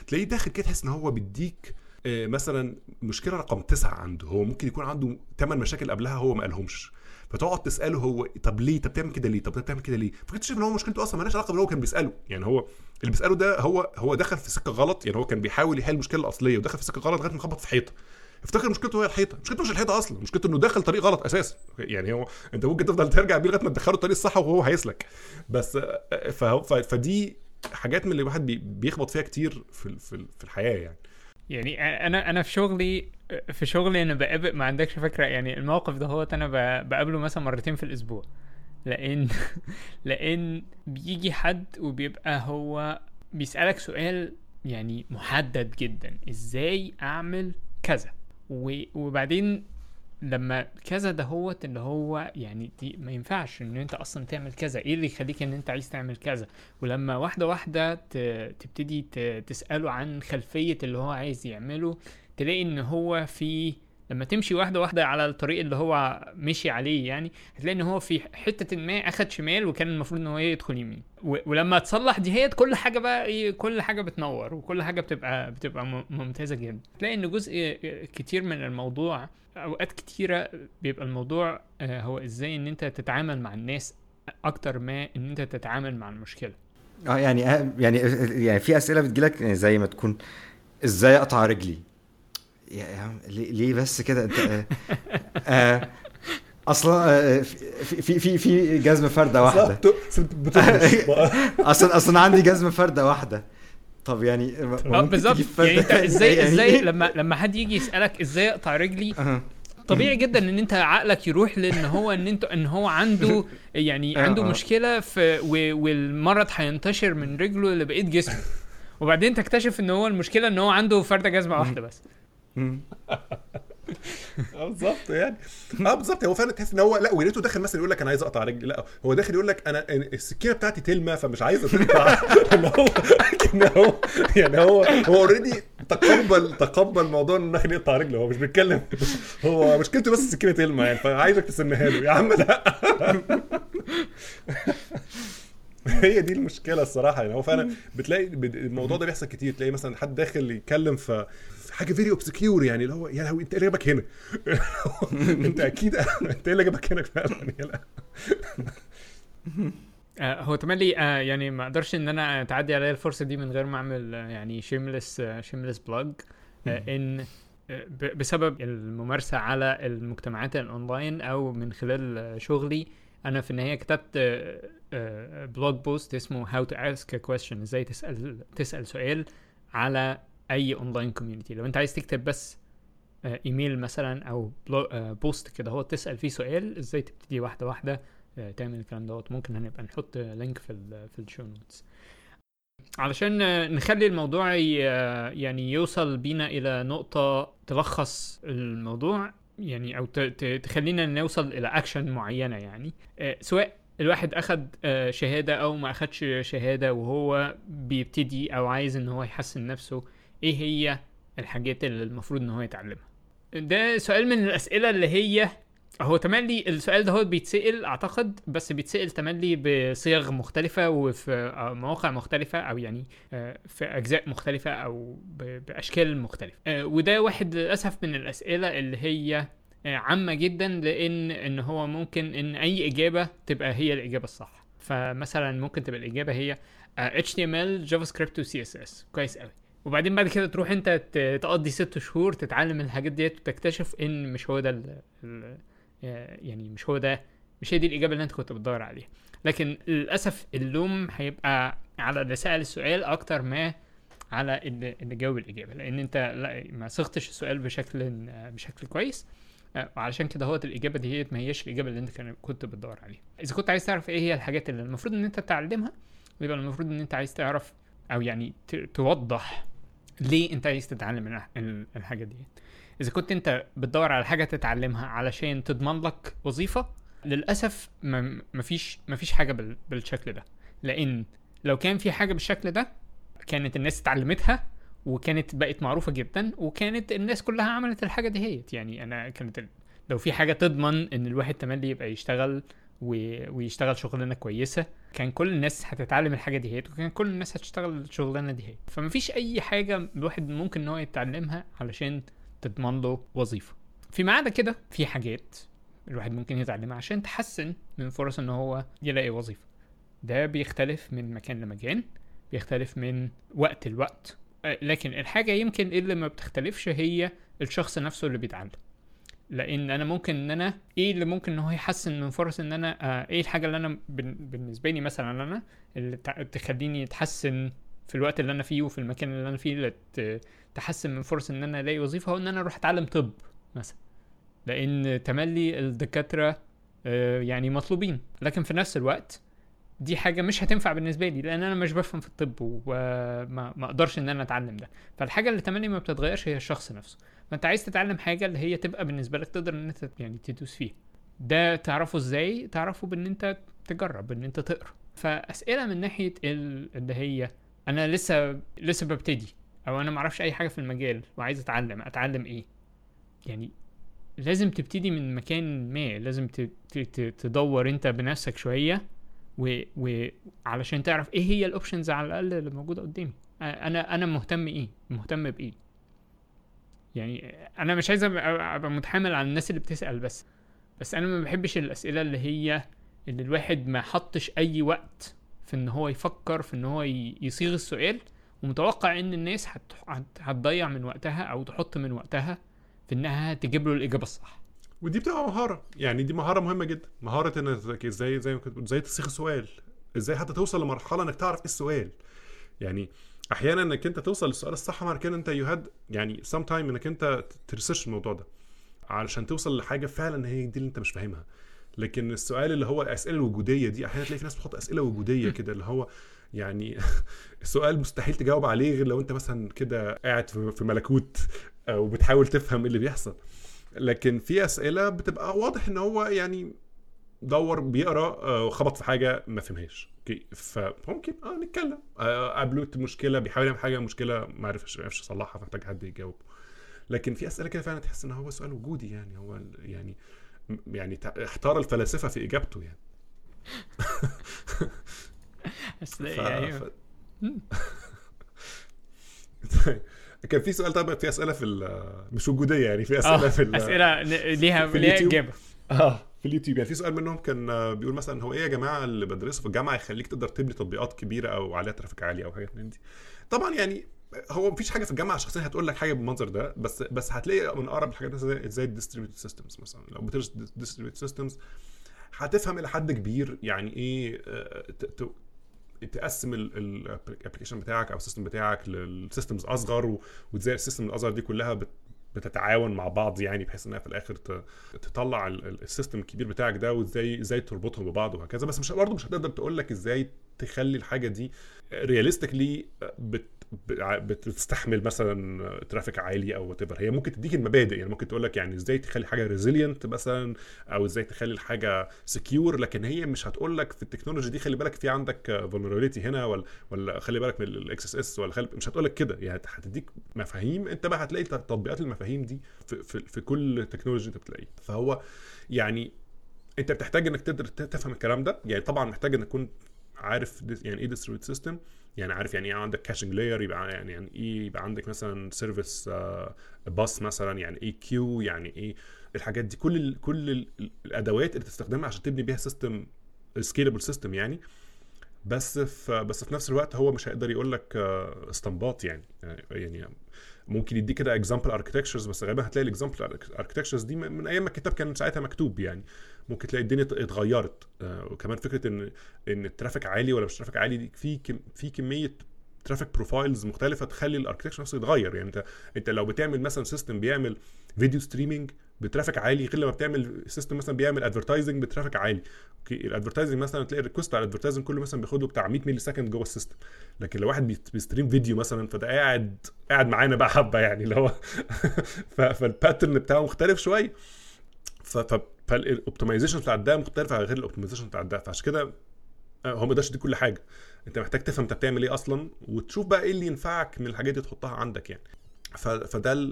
تلاقيه داخل كده تحس إن هو بيديك آه، مثلا مشكلة رقم تسعة عنده هو ممكن يكون عنده ثمان مشاكل قبلها هو ما قالهمش. فتقعد تسأله هو طب ليه؟ طب تعمل كده ليه؟ طب بتعمل كده ليه؟ فكنت إن هو مشكلته أصلا مالهاش علاقة باللي هو كان بيسأله. يعني هو اللي بيسأله ده هو هو دخل في سكة غلط يعني هو كان بيحاول يحل المشكلة الاصليه ودخل في سكة غلط لغاية ما خبط في حيطة. افتكر مشكلته هي الحيطة. مشكلته مش الحيطة أصلا مشكلته إنه دخل طريق غلط أساسا. يعني هو أنت ممكن تفضل ترجع بيه لغاية ما تدخله الطريق الصح وهو هيسلك. بس فدي حاجات من اللي الواحد بي- بيخبط فيها كتير في في الحياة يعني. يعني أنا أنا في شغلي في شغلي أنا بقابل ما عندكش فكرة. يعني الموقف ده هو أنا بقابله مثلا مرتين في الأسبوع. لأن لأن بيجي حد وبيبقى هو بيسألك سؤال يعني محدد جدا. إزاي أعمل كذا؟ وبعدين لما كذا ده هو اللي هو يعني دي ما ينفعش إن أنت أصلا تعمل كذا. إيه اللي يخليك إن أنت عايز تعمل كذا؟ ولما واحدة واحدة تبتدي تسأله عن خلفية اللي هو عايز يعمله تلاقي إن هو في لما تمشي واحدة واحدة على الطريق اللي هو مشي عليه يعني هتلاقي إن هو في حتة ما أخد شمال وكان المفروض إن هو يدخل يمين. ولما تصلح دي هي كل حاجة بقى إيه كل حاجة بتنور وكل حاجة بتبقى بتبقى ممتازة جدا. تلاقي إن جزء كتير من الموضوع أوقات كتيرة بيبقى الموضوع آه، هو إزاي إن أنت تتعامل مع الناس أكتر ما إن أنت تتعامل مع المشكلة. آه يعني آه، يعني يعني في أسئلة بتجيلك زي ما تكون إزاي أقطع رجلي؟ يا يا عم ليه, ليه بس كده انت آه آه أصلا آه في في في في جزمة فردة واحدة أصلا أصلا عندي جزمة فردة واحدة طب يعني آه بالظبط يعني أنت؟ إزاي يعني إزاي؟ لما لما حد يجي يسألك إزاي اقطع رجلي. طبيعي جدا إن أنت عقلك يروح لإن هو إن أنت إن هو عنده يعني آه، عنده آه. مشكلة في والمرض هينتشر من رجله لبقية جسمه وبعدين تكتشف إن هو المشكلة إن هو عنده فردة جزمة واحدة بس. آه بالظبط يعني. آه بالظبط. هو فعلا تحس إن هو لا وريته داخل مثلا يقول لك أنا عايز أقطع رجلي. لا هو داخل يقول لك أنا السكينة بتاعتي تلمه فمش عايز تقطع إن هو إن هو يعني هو هو اوريدي تقبل تقبل موضوع انه داخل يقطع رجله. هو مش بيتكلم. هو مشكلته بس السكينة تلمه يعني فعايزك تسنها له. يا عم لا. هي دي المشكلة الصراحة يعني. هو فعلا بتلاقي الموضوع ده بيحصل كتير. تلاقي مثلا حد داخل يتكلم في حاجة very obscure يعني اللي هو يا لهوي انت إيه اللي جابك هنا؟ انت أكيد انت إيه اللي جابك هنا فعلا؟ يا آه هو تملي آه يعني ما أقدرش إن أنا تعدي عليا الفرصة دي من غير ما أعمل آه يعني shameless shameless plug إن بسبب الممارسة على المجتمعات الأونلاين أو من خلال شغلي أنا في النهاية كتبت blog post اسمه how to ask question إزاي تسأل تسأل سؤال على أي online community لو أنت عايز تكتب بس إيميل مثلا أو post كده هو تسأل فيه سؤال إزاي تبتدي واحدة واحدة تعمل الكلام دوت. ممكن هنبقى نحط link في ال في ال show notes علشان نخلي الموضوع يعني يوصل بينا إلى نقطة تلخص الموضوع يعني أو تخلينا نوصل إلى اكشن معينة يعني. سواء الواحد أخد شهادة أو ما أخدش شهادة وهو بيبتدي أو عايز إن هو يحسن نفسه إيه هي الحاجات اللي المفروض ان هو يتعلمها؟ ده سؤال من الأسئلة اللي هي هو تملي السؤال ده هو بيتسأل أعتقد بس بيتسأل تملي بصيغ مختلفة وفي مواقع مختلفة أو يعني آه، في أجزاء مختلفة أو بأشكال مختلفة. آه، وده واحد للأسف من الأسئلة اللي هي آه، عامة جدا لأن إن هو ممكن إن أي إجابة تبقى هي الإجابة الصح. فمثلا ممكن تبقى الإجابة هي HTML سكريبت و CSS كويس قوي وبعدين بعد كده تروح انت تقضي ست شهور تتعلم الحاجات ديت وتكتشف ان مش هو ده ال ال يعني مش هو ده مش هي دي الإجابة اللي انت كنت بتدور عليها. لكن للأسف اللوم هيبقى على اللي سال السؤال أكتر ما على اللي, جاوب الإجابة. لأن انت لا ما صغتش السؤال بشكل بشكل كويس. وعلشان كده هو الإجابة دي ما هيش الإجابة اللي انت كنت بتدور عليها. إذا كنت عايز تعرف إيه هي الحاجات اللي المفروض ان انت تتعلمها يبقى المفروض ان انت عايز تعرف أو يعني توضح ليه انت عايز تتعلم الحاجة دي؟ إذا كنت انت بتدور على حاجة تتعلمها علشان تضمن لك وظيفة للأسف مفيش مفيش حاجة بالشكل ده. لأن لو كان في حاجة بالشكل ده كانت الناس اتعلمتها وكانت بقت معروفة جدا وكانت الناس كلها عملت الحاجة دي هيت. يعني أنا كانت لو في حاجة تضمن إن الواحد تملي يبقى يشتغل ويشتغل شغلانة كويسة. كان كل الناس هتتعلم الحاجة دي هي وكان كل الناس هتشتغل الشغلانة دي هي فمفيش أي حاجة الواحد ممكن إن هو يتعلمها علشان تضمن له وظيفة. فيما عدا كده في حاجات الواحد ممكن يتعلمها عشان تحسن من فرص إن هو يلاقي وظيفة. ده بيختلف من مكان لمكان بيختلف من وقت لوقت. آه، لكن الحاجة يمكن اللي ما بتختلفش هي الشخص نفسه اللي بيتعلم. لأن أنا ممكن ان أنا إيه اللي ممكن إن هو يحسن من فرص ان أنا آه إيه الحاجة اللي أنا بالنسبة لي مثلا أنا اللي تخليني اتحسن في الوقت اللي أنا فيه وفي المكان اللي أنا فيه اللي تحسن من فرص إن أنا الاقي وظيفة هو إن أنا أروح أتعلم طب مثلا. لأن تملي الدكاترة آه يعني مطلوبين. لكن في نفس الوقت دي حاجة مش هتنفع بالنسبة لي لأن أنا مش بفهم في الطب وما ما أقدرش إن أنا أتعلم ده. فالحاجة اللي تملي ما بتتغيرش هي الشخص نفسه. فانت عايز تتعلم حاجة اللي هي تبقى بالنسبة لك تقدر ان انت يعني تدوس فيها. ده تعرفه إزاي؟ تعرفه بان انت تجرب ان انت تقرأ. فأسئلة من ناحية اللي هي أنا لسه لسه ببتدي أو أنا معرفش أي حاجة في المجال وعايز أتعلم أتعلم إيه؟ يعني لازم تبتدي من مكان ما لازم تدور انت بنفسك شوية وعلشان تعرف إيه هي الاوبشنز على الأقل اللي موجودة قدامي. أنا أنا مهتم إيه؟ مهتم بإيه؟ يعني أنا مش عايز أبقى متحامل على الناس اللي بتسأل بس بس أنا ما بحبش الأسئلة اللي هي اللي الواحد ما حطش أي وقت في إن هو يفكر في إن هو يصيغ السؤال ومتوقع إن الناس هتضيع من وقتها أو تحط من وقتها في إنها تجيب له الإجابة الصح. ودي بتبقى مهارة يعني دي مهارة مهمة جدا. مهارة إنك إزاي زي ما كنت إزاي تصيغ السؤال؟ إزاي حتى توصل لمرحلة إنك تعرف إيه السؤال؟ يعني أحيانا إنك أنت توصل للسؤال الصح معنى كده أنت you had يعني some time إنك أنت ت research الموضوع ده علشان توصل لحاجة فعلا هي دي اللي أنت مش فاهمها. لكن السؤال اللي هو الأسئلة الوجودية دي أحيانا تلاقي في ناس بتحط أسئلة وجودية كده اللي هو يعني السؤال مستحيل تجاوب عليه غير لو أنت مثلا كده قاعد في ملكوت وبتحاول تفهم إيه اللي بيحصل. لكن في أسئلة بتبقى واضح إن هو يعني دور بيقرا آه، خبط في حاجة ما فهمهاش. أوكي؟ فممكن آه نتكلم. آه، قابله مشكلة بيحاول يعمل حاجة مشكلة ما عرفش ما عرفش يصلحها فمحتاج حد يجاوب لكن في أسئلة كده فعلا تحس إن هو سؤال وجودي يعني. هو يعني يعني احتار الفلاسفة في إجابته يعني. ف... يعني ف... كان في سؤال طبعا في أسئلة في مش وجودية يعني في أسئلة في أسئلة ليها ليها. إجابة. آه. في اليوتيوب. يعني في سؤال منهم كان آه، بيقول مثلا هو إيه يا جماعة اللي بدرسه في الجامعة يخليك تقدر تبني تطبيقات كبيرة أو عليها ترافيك عالي أو حاجات من دي؟ طبعا يعني هو مفيش حاجة في الجامعة شخصيا هتقول لك حاجة بالمنظر ده بس بس هتلاقي من أقرب الحاجات زي زي ال distributed systems مثلا. لو بتدرس distributed systems هتفهم إلى حد كبير يعني إيه آه، تقسم ال application بتاعك أو ال system بتاعك لل systems أصغر وإزاي ال system الأصغر دي كلها بتتعاون مع بعض يعني بحيث إنها في الآخر تطلع ال- ال- ال system الكبير بتاعك ده وإزاي إزاي تربطهم ببعض وهكذا. بس مش برضه مش هتقدر تقول لك إزاي تخلي الحاجة دي realistically بت- بتستحمل مثلا traffic عالي أو what هي ممكن تديك المبادئ يعني ممكن تقول لك يعني إزاي تخلي حاجة resilient مثلا أو إزاي تخلي الحاجة secure لكن هي مش هتقول لك في ال technology دي خلي بالك في عندك vulnerability هنا ولا ولا خلي بالك من ال XSS ولا مش هتقول لك كده. يعني هتديك مفاهيم. أنت بقى هتلاقي تطبيقات المفاهيم دي في, في, في كل technology أنت بتلاقيه. فهو يعني أنت بتحتاج إنك تقدر تفهم الكلام ده. يعني طبعا محتاج إنك تكون عارف يعني إيه distributed system يعني عارف يعني إيه عندك caching layer يبقى يعني يعني إيه يبقى عندك مثلا service bus مثلا يعني إيه queue يعني إيه الحاجات دي. كل ال كل ال الأدوات اللي تستخدمها عشان تبني بيها system scalable system يعني. بس في بس في نفس الوقت هو مش هيقدر يقول لك آه، استنباط يعني. يعني ممكن يديك كده example architectures بس غالبا هتلاقي ال example architectures دي من أيام ما الكتاب كان ساعتها مكتوب يعني. ممكن تلاقي الدنيا اتغيرت. آه، وكمان فكرة ان إن ال traffic عالي ولا مش traffic عالي دي في كم في كمية traffic profiles مختلفة تخلي ال architecture نفسه يتغير. يعني انت أنت لو بتعمل مثلا system بيعمل video streaming ب traffic عالي غير لما بتعمل system مثلا بيعمل advertising ب traffic عالي. okay ال advertising مثلا تلاقي ال request على ال advertising كله مثلا بياخد له بتاع 100 millisecond جوه ال system لكن لو واحد بيست- بي stream video مثلا فده قاعد قاعد معانا بقى حبة يعني اللي هو فال pattern بتاعه مختلف شوية فال optimization بتاع ده مختلف عن غير ال optimization بتاع ده فعشان كده آه، هو ما يقدرش يديك كل حاجة انت محتاج تفهم انت بتعمل إيه أصلا وتشوف بقى إيه اللي ينفعك من الحاجات دي تحطها عندك يعني. فده.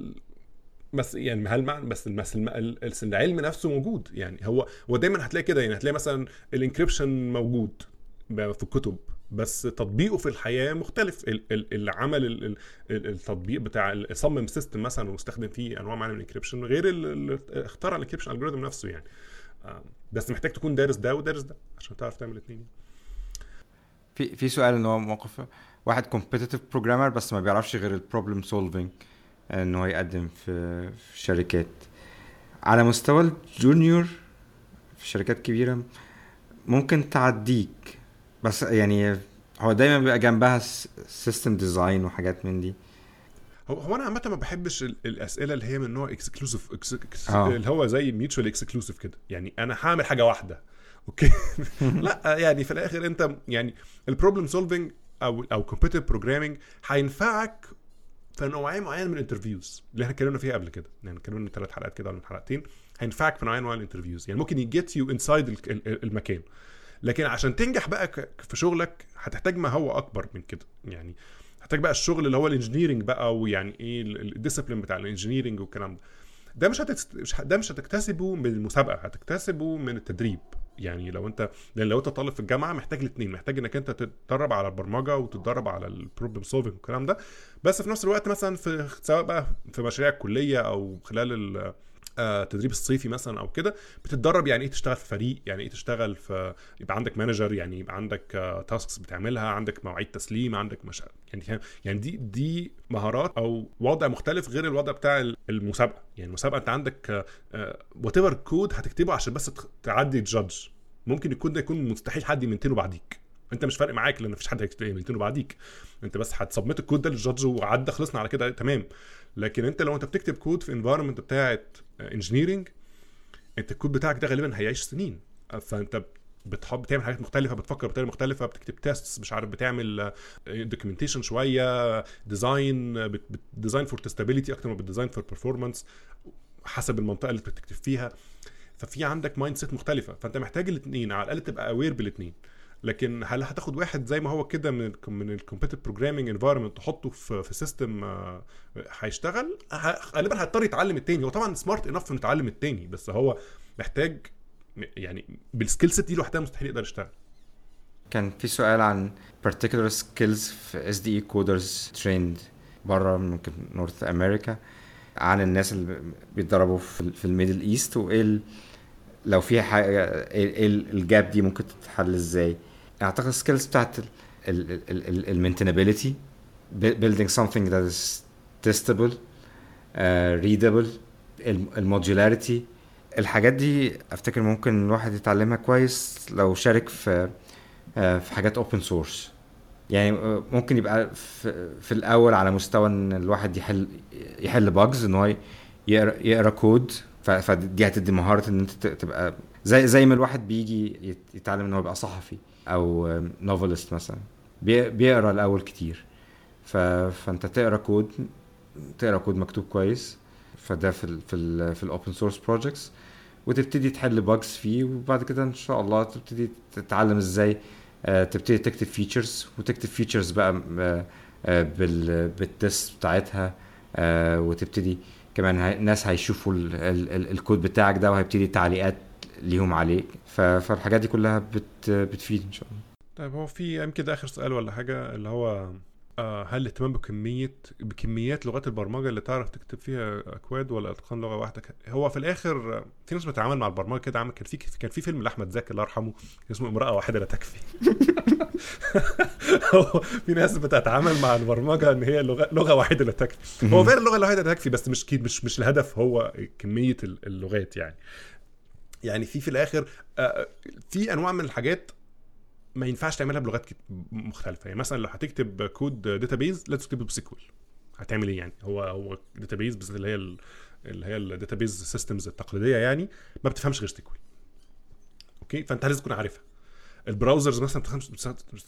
بس يعني هل معنى بس بس العلم نفسه موجود يعني هو هو دايما هتلاقي كده يعني هتلاقي مثلا ال encryption موجود في الكتب بس تطبيقه في الحياة مختلف. ال- ال- اللي عمل ال- ال- ال- التطبيق بتاع صمم system مثلا واستخدم فيه أنواع معينه من ال encryption غير ال- اللي اخترع ال encryption algorithm نفسه يعني. آه، بس محتاج تكون دارس ده ودارس ده عشان تعرف تعمل الاثنين في في سؤال إن هو موقف. واحد competitive programmer بس ما بيعرفش غير ال problem solving إن هو يقدم في في شركات. على مستوى ال junior في شركات كبيرة ممكن تعديك بس يعني هو دايما بيبقى جنبها system design وحاجات من دي. هو هو أنا عامه ما بحبش ال- الأسئلة اللي هي من نوع exclusive آه. اللي هو زي mutual exclusive كده. يعني أنا هعمل حاجة واحدة. okay؟ لا يعني في الآخر أنت يعني ال problem solving أو أو competitive programming هينفعك في نوعية معينة من ال interviews اللي إحنا اتكلمنا فيها قبل كده. يعني اتكلمنا من ثلاث حلقات كده ولا من حلقتين. هينفعك في نوعية من ال interviews يعني ممكن يget you inside المكان. لكن عشان تنجح بقى في شغلك هتحتاج ما هو أكبر من كده. يعني هتحتاج بقى الشغل اللي هو ال engineering بقى ويعني إيه ال discipline بتاع ال engineering والكلام ده. ده مش هتكت... مش ه- ده مش هتكتسبه من المسابقة هتكتسبه من التدريب. يعني لو أنت لأن لو أنت طالب في الجامعة محتاج الاثنين محتاج إنك أنت تتدرب على البرمجة وتتدرب على ال problem solving والكلام ده. بس في نفس الوقت مثلا في سواء بقى في مشاريع الكلية أو خلال آه، التدريب الصيفي مثلا أو كده بتتدرب يعني إيه تشتغل في فريق يعني إيه تشتغل في يبقى عندك manager يعني يبقى عندك tasks بتعملها عندك مواعيد تسليم عندك مش يعني؟ يعني دي دي مهارات أو وضع مختلف غير الوضع بتاع المسابقة. يعني المسابقة أنت عندك whatever code هتكتبه عشان بس تعدي ال judge ممكن يكون ده يكون مستحيل حد ي maintain ه بعديك. أنت مش فارق معاك لأن مفيش حد هي maintain ه بعديك. أنت بس هت submit ال code ده لل judge وعدى خلصنا على كده تمام. لكن أنت لو أنت بتكتب كود في environment بتاعت engineering انت الكود بتاعك ده غالبا هيعيش سنين. فانت بتحب بتعمل حاجات مختلفة بتفكر بطريقة مختلفة بتكتب tests مش عارف بتعمل documentation شوية design design for testability أكتر ما بت design for performance حسب المنطقة اللي بتكتب فيها. ففي عندك mindset مختلفة. فأنت محتاج الاثنين على الأقل تبقى aware بالاثنين لكن هل هتاخد واحد زي ما هو كده من ال من ال competitive programming environment تحطه في في system هيشتغل؟ غالبا هيضطر يتعلم التاني. هو طبعا smart enough انه يتعلم التاني بس هو محتاج يعني بال skill set دي لوحدها مستحيل يقدر يشتغل. كان في سؤال عن particular skills في SDE coders trained بره ممكن North America عن الناس اللي بيتدربوا في, ال Middle East وإيه لو في حاجة إيه ال gap دي ممكن تتحل إزاي؟ أعتقد ال skills بتاعت ال maintainability building something that is testable uh, readable ال modularity الحاجات دي أفتكر ممكن الواحد يتعلمها كويس لو شارك في في حاجات open source يعني ممكن يبقى في, في الأول على مستوى إن الواحد يحل يحل bugs إن هو يقرأ يقرأ كود فدي هتدي مهارة إن أنت تبقى زي زي ما الواحد بيجي يتعلم إن هو يبقى صحفي. أو novelist مثلا. بيقرأ الأول كتير. ف... فأنت تقرأ كود تقرأ كود مكتوب كويس. فده في ال في ال في ال open source projects وتبتدي تحل bugs فيه وبعد كده إن شاء الله تبتدي تتعلم إزاي تبتدي تكتب features وتكتب features بقى بال بالتست بتاعتها وتبتدي كمان الناس هيشوفوا ال ال الكود بتاعك ده وهيبتدي تعليقات ليهم عليك فالحاجات دي كلها بت بتفيد إن شاء الله. طيب هو في يمكن ده آخر سؤال ولا حاجة اللي هو هل الاهتمام بكميه بكميات لغات البرمجة اللي تعرف تكتب فيها أكواد ولا أتقان لغة واحدة؟ هو في الآخر في ناس بتتعامل مع البرمجة كده عامل كان في كان في فيلم لأحمد زكي الله يرحمه اسمه امرأة واحدة لا تكفي. هو في ناس بتتعامل مع البرمجة إن هي لغه لغة واحدة لا تكفي. هو فعلا اللغة الواحده لا تكفي بس مش مش مش الهدف هو كمية اللغات يعني. يعني في في الآخر في أنواع من الحاجات ما ينفعش تعملها بلغات مختلفة. يعني مثلا لو هتكتب code database لازم تكتبه ب SQL هتعمل إيه يعني؟ هو هو database بس اللي هي اللي هي ال database systems التقليدية يعني ما بتفهمش غير SQL okay؟ فأنت لازم تكون عارفها. ال browsers مثلا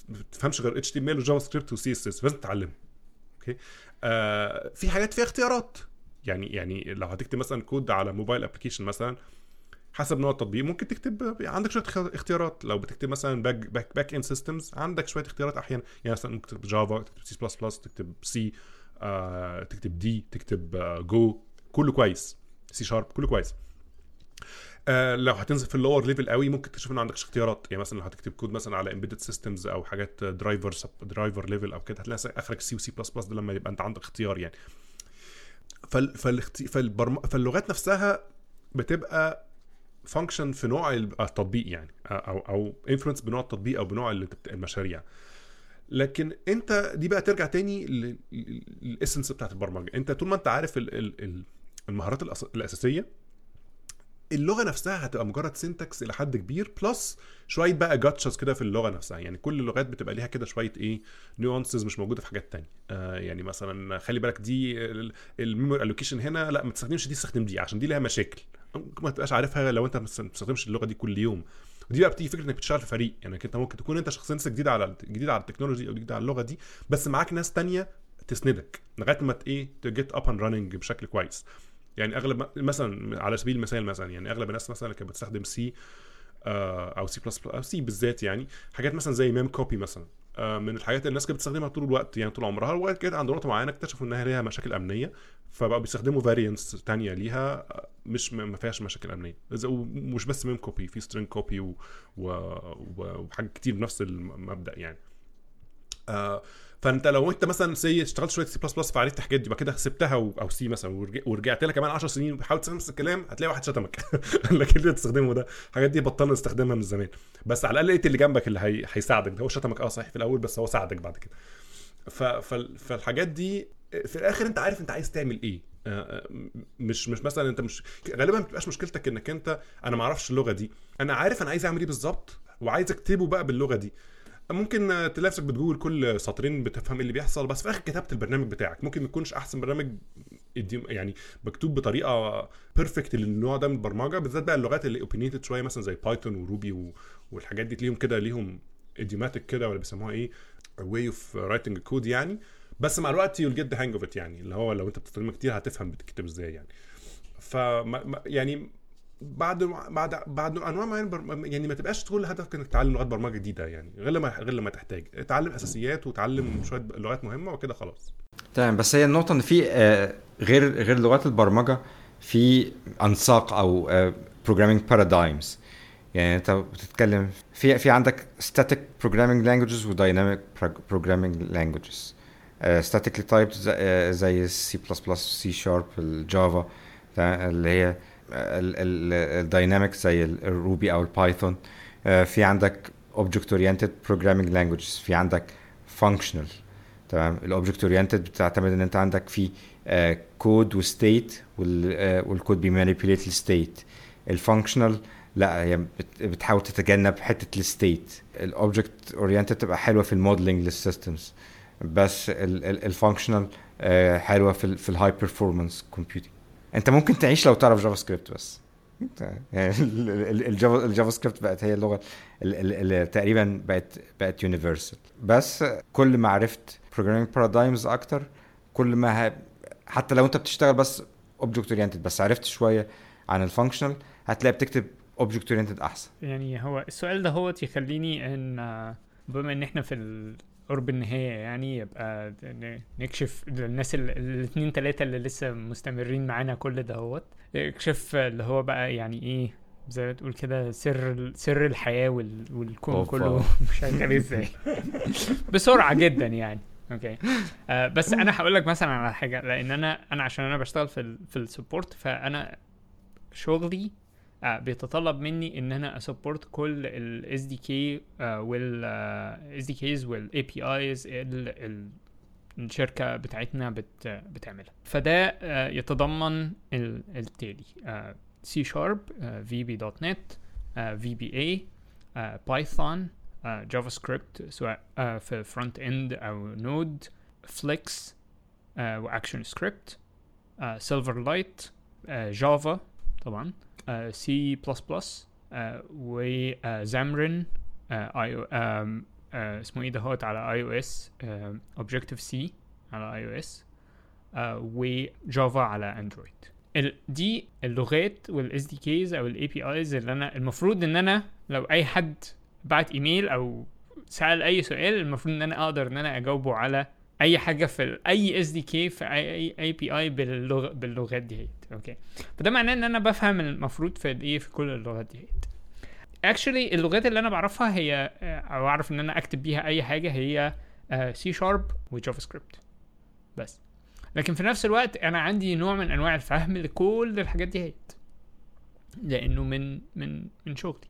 ما بتفهمش غير اتش تي ام ال وجافا سكريبت وسي اس اس لازم تتعلمها. okay؟ آه في حاجات فيها اختيارات. يعني يعني لو هتكتب مثلا كود على mobile application مثلا حسب نوع التطبيق. ممكن تكتب عندك شوية اختيارات. لو بتكتب مثلا back back back end systems عندك شوية اختيارات أحيانا. يعني مثلا ممكن تكتب جافا تكتب سي بلس بلس تكتب سي آه، تكتب دي تكتب آه، جو كله كويس. سي شارب كله كويس. آه لو هتنزل في ال lower level قوي ممكن تشوف إن ما عندكش اختيارات. يعني مثلا لو هتكتب كود مثلا على embedded systems أو حاجات driver driver level أو كده هتلاقي آخرك سي وسي بلس بلس ده لما يبقى أنت عندك اختيار يعني. فال. فالبرم... فاللغات نفسها بتبقى function في نوع التطبيق يعني أو أو influenced بنوع التطبيق أو بنوع المشاريع. لكن أنت دي بقى ترجع تاني لل essence بتاعت البرمجة. أنت طول ما أنت عارف المهارات الأساسية اللغة نفسها هتبقى مجرد syntax إلى حد كبير plus شوية بقى gotchas كده في اللغة نفسها. يعني كل اللغات بتبقى ليها كده شوية إيه nuances مش موجودة في حاجات تانية. آه يعني مثلا خلي بالك دي ال memory allocation هنا لا ما تستخدمش دي استخدم دي عشان دي لها مشاكل. ما تبقاش عارفها لو انت ما بتستخدمش اللغة دي كل يوم. ودي بقى بتيجي فكرة انك بتشتغل في فريق. يعني انت ممكن تكون انت شخصيا لسه جديد على جديد على ال technology أو جديد على اللغة دي بس معاك ناس تانية تسندك لغاية ما إيه ت get up and running بشكل كويس. يعني أغلب مثلا على سبيل المثال مثلا يعني أغلب الناس مثلا اللي كانت بتستخدم C أو C plus أو C بالذات يعني حاجات مثلا زي memcpy مثلا. من الحاجات اللي الناس كانت بتستخدمها طول الوقت يعني طول عمرها. وبعد كده عند نقطه معينة اكتشفوا إنها ليها مشاكل أمنية فبقوا بيستخدموا variants تانية ليها مش ما فيهاش مشاكل أمنية. ومش بس memcpy في string copy و... و... وحاجات كتير بنفس المبدأ يعني. آه فانت لو انت مثلا سي اشتغلت شوية سي بلس بلس فعرفت الحاجات دي وبعد كده سبتها أو C مثلا ورجعت لها كمان 10 سنين بتحاول تستخدم نفس الكلام هتلاقي واحد شتمك. لكن اللي تستخدمه ده الحاجات دي بطلنا نستخدمها من زمان. بس على الأقل لقيت اللي جنبك اللي هي... هيساعدك. ده هو شتمك آه صحيح في الأول بس هو ساعدك بعد كده. ف... ف... فالحاجات دي في الآخر أنت عارف أنت عايز تعمل إيه. مش مش مثلا أنت مش غالبا ما بتبقاش مشكلتك إنك أنت أنا ما أعرفش اللغة دي. أنا عارف أنا عايز أعمل إيه بالظبط وعايز أكتبه بقى باللغة دي. ممكن تلاقي نفسك بتجوجل كل سطرين بتفهم اللي بيحصل بس في الآخر كتبت البرنامج بتاعك ممكن ما يكونش أحسن برنامج يعني مكتوب بطريقة perfect للنوع ده من البرمجة بالذات بقى اللغات اللي opinionated شوية مثلا زي Python و Ruby والحاجات دي تلاقيهم كده ليهم idiomatic كده ولا بيسموها إيه؟ way of writing code يعني. بس مع الوقت you get the hang of it يعني اللي هو لو أنت بتستخدمها كتير هتفهم بتكتب إزاي يعني. ف يعني بعد بعد بعد انواع معينة. يعني ما تبقاش كل هدفك انك تتعلم لغات برمجة جديدة يعني غير لما غير لما تحتاج. اتعلم أساسيات وتعلم شوية لغات مهمة وكده خلاص. تمام بس هي النقطة إن في آه، غير غير لغات البرمجة في أنساق أو programming paradigms يعني أنت بتتكلم في في عندك static programming languages و dynamic programming languages. statically typed زي السي بلس بلس سي شارب الجافا اللي هي ال dynamic زي ال Ruby أو ال Python في عندك object oriented programming languages في عندك functional تمام؟ ال object oriented بتعتمد إن أنت عندك في كود و state والكود بي manipulate ال state ال functional لا هي بتحاول تتجنب حتة ال state ال object oriented تبقى حلوة في ال modeling لل systems بس ال functional حلوة في في ال high performance computing انت ممكن تعيش لو تعرف JavaScript بس يعني ال JavaScript بقت هي اللغة اللي تقريبا بقت بقت universal بس كل ما عرفت programming paradigms أكتر كل ما. حتى لو انت بتشتغل بس object oriented بس عرفت شوية عن ال functional هتلاقي بتكتب object oriented أحسن يعني هو السؤال ده هو يخليني إن بما إن إحنا في قرب النهاية يعني يبقى نكشف للناس الاثنين ثلاثة اللي لسه مستمرين معانا كل دهوت. اكشف اللي هو بقى يعني إيه زي ما تقول كده سر سر الحياة والكون كله مش عارف إزاي. بسرعة جدا يعني. okay. آه بس أنا هقول لك مثلا على حاجة لأن أنا أنا عشان أنا بشتغل في ال في ال support فأنا شغلي بيتطلب مني إن أنا أ support كل ال SDK وال SDKs وال APIs الشركة بتاعتنا بت بتعملها. فده آه يتضمن التالي سي شارب في بي دوت نت في بي اي بايثون جافا سكريبت سواء في front end أو Node Flex و ActionScript Silverlight Java طبعا. C++ و Xamarin اسمه إيه دهوت على iOS Objective-C على iOS و Java على Android دي اللغات وال SDKs أو ال APIs اللي أنا المفروض إن أنا لو أي حد بعت إيميل أو سأل أي سؤال المفروض إن أنا أقدر إن أنا أجاوبه على أي حاجة في أي SDK في اي API باللغ باللغات دي هيت okay فده معناه إن أنا بفهم المفروض في الايه في كل اللغات دي هيت. actually اللغات اللي أنا بعرفها هي أو أعرف إن أنا أكتب بيها أي حاجة هي سي شارب وجافا سكريبت بس. لكن في نفس الوقت أنا عندي نوع من أنواع الفهم لكل الحاجات دي هيت. لأنه من من من شغلي.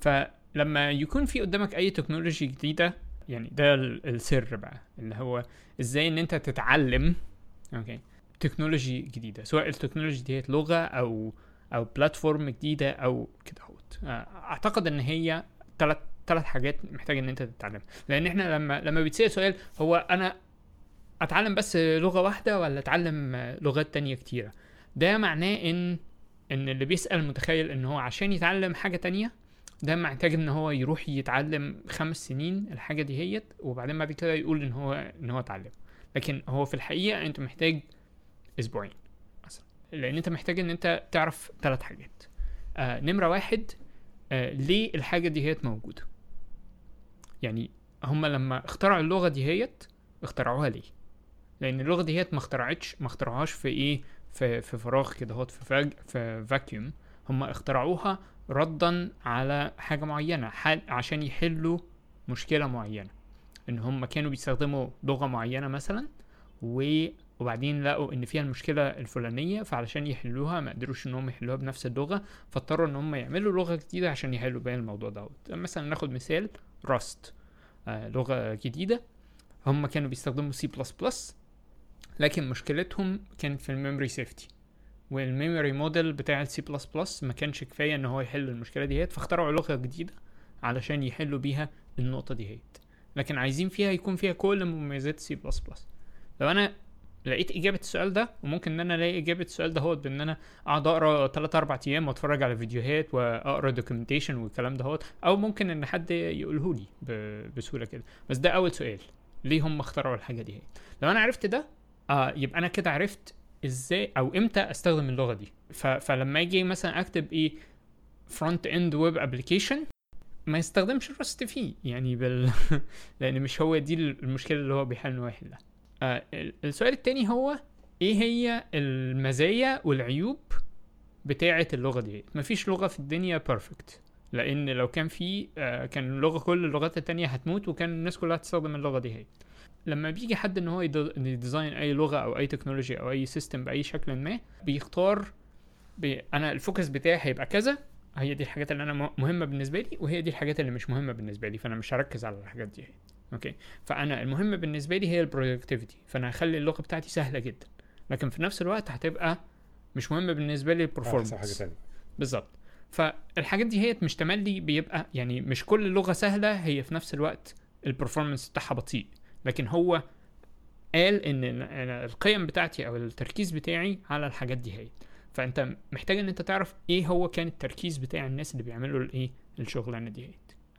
ف لما يكون في قدامك أي technology جديدة يعني ده السر بقى اللي هو إزاي إن أنت تتعلم okay technology جديدة سواء ال technology ديت لغة أو أو platform جديدة أو كده أهوت. أعتقد إن هي ثلاث ثلاث حاجات محتاج إن أنت تتعلم لأن إحنا لما لما بيتسأل سؤال هو أنا أتعلم بس لغة واحدة ولا أتعلم لغات تانية كتيرة؟ ده معناه إن إن اللي بيسأل متخيل إن هو عشان يتعلم حاجة تانية ده محتاج إن هو يروح يتعلم خمس سنين الحاجة دي هيت وبعدين بعد كده يقول إن هو إن هو اتعلم. لكن هو في الحقيقة أنت محتاج أسبوعين مثلا لأن أنت محتاج إن أنت تعرف ثلاث حاجات. آه نمرة واحد آه ليه الحاجة دي هيت موجودة؟ يعني هما لما اخترعوا اللغة دي هيت اخترعوها ليه؟ لأن اللغة دي هيت ما اخترعتش ما اخترعوهاش في إيه؟ في في فراغ كده هوت في فاج في فاكيوم هم اخترعوها ردا على حاجة معينة عشان يحلوا مشكلة معينة. إن هم كانوا بيستخدموا لغة معينة مثلا وبعدين لقوا إن فيها المشكلة الفلانية فعلشان يحلوها ما قدروش إن هم يحلوها بنفس اللغة فاضطروا إن هم يعملوا لغة جديدة عشان يحلوا بيها الموضوع دوت. مثلا ناخد مثال Rust آه لغة جديدة. هم كانوا بيستخدموا سي بلس بلس لكن مشكلتهم كانت في ال memory safety وال memory model بتاع السي بلس بلس ما كانش كفاية إن هو يحل المشكلة دي هيت فاخترعوا لغة جديدة علشان يحلوا بيها النقطة دي هيت لكن عايزين فيها يكون فيها كل مميزات سي بلس بلس لو أنا لقيت إجابة السؤال ده وممكن إن أنا ألاقي إجابة السؤال ده هو بإن أنا أقعد أقرأ 3 4 أيام وأتفرج على فيديوهات وأقرأ documentation والكلام ده أو ممكن إن حد يقوله لي بسهولة كده. بس ده أول سؤال. ليه هم اخترعوا الحاجة دي لو أنا عرفت ده آه يبقى أنا كده عرفت إزاي أو إمتى استخدم اللغة دي. فلما أجي مثلا اكتب إيه front end web application ما يستخدمش ال Rust فيه يعني بال... لأن مش هو دي المشكلة اللي هو بيحاول ان هو يحلها آه السؤال التاني هو إيه هي المزايا والعيوب بتاعة اللغة دي؟ مفيش لغة في الدنيا perfect لأن لو كان في آه كان اللغة كل اللغات التانية هتموت وكان الناس كلها تستخدم اللغة دي هي. لما بيجي حد إن هو ي design أي لغة أو أي تكنولوجيا أو أي system بأي شكل ما بيختار بي أنا ال focus بتاعي هيبقى كذا هي دي الحاجات اللي أنا مهمة بالنسبة لي وهي دي الحاجات اللي مش مهمة بالنسبة لي فأنا مش هركز على الحاجات دي. okay؟ فأنا المهم بالنسبة لي هي ال productivity فأنا هخلي اللغة بتاعتي سهلة جدا. لكن في نفس الوقت هتبقى مش مهمة بالنسبة لي ال performance بالظبط. فالحاجات دي هي مش تملي بيبقى يعني مش كل لغة سهلة هي في نفس الوقت ال performance بتاعها بطيء. لكن هو قال إن القيم بتاعتي أو التركيز بتاعي على الحاجات دي هي. فأنت محتاج إن أنت تعرف إيه هو كان التركيز بتاع الناس اللي بيعملوا الايه الشغلانة دي هي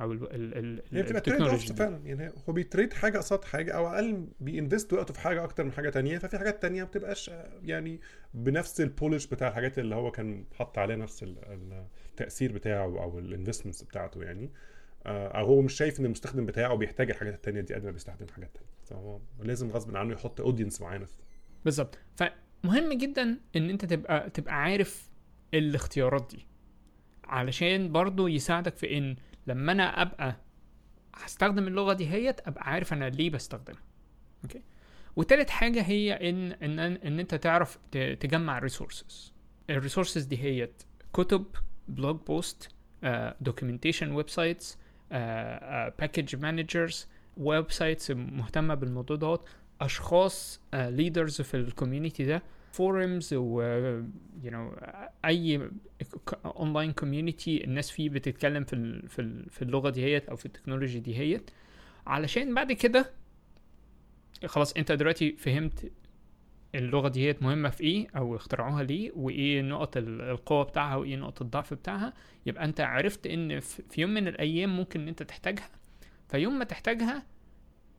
أو ال ال ال هي بتبقى trade off فعلا يعني هو بي trade حاجة قصاد حاجة أو على الاقل بي invest وقته في حاجة أكتر من حاجة تانية ففي حاجات تانية ما بتبقاش يعني بنفس ال polish بتاع الحاجات اللي هو كان حط عليها نفس التأثير بتاعه أو ال investments بتاعته يعني. أو هو مش شايف إن المستخدم بتاعه بيحتاج الحاجات التانية دي قد ما بيستخدم حاجات تانية. فهو لازم غصب عنه يحط audience معينه بالظبط. فمهم جدا إن أنت تبقى تبقى عارف الاختيارات دي. علشان برضو يساعدك في إن لما أنا أبقى هستخدم اللغة دي هيت أبقى عارف أنا ليه بستخدمها. okay؟ وتالت حاجة هي إن إن إن أنت تعرف تجمع ال resources ال resources دي هيت كتب blog post documentation websites package managers websites مهتمة بالموضوع دوت. أشخاص leaders uh, في ال community ده forums و you know أي online community الناس فيه بتتكلم في في, ال في اللغة دي هيت أو في ال technology دي هيت. علشان بعد كده خلاص أنت دلوقتي فهمت اللغة دي مهمة في إيه؟ أو اخترعوها ليه؟ وإيه نقط القوة بتاعها؟ وإيه نقط الضعف بتاعها؟ يبقى أنت عرفت إن في يوم من الأيام ممكن إن أنت تحتاجها. فيوم ما تحتاجها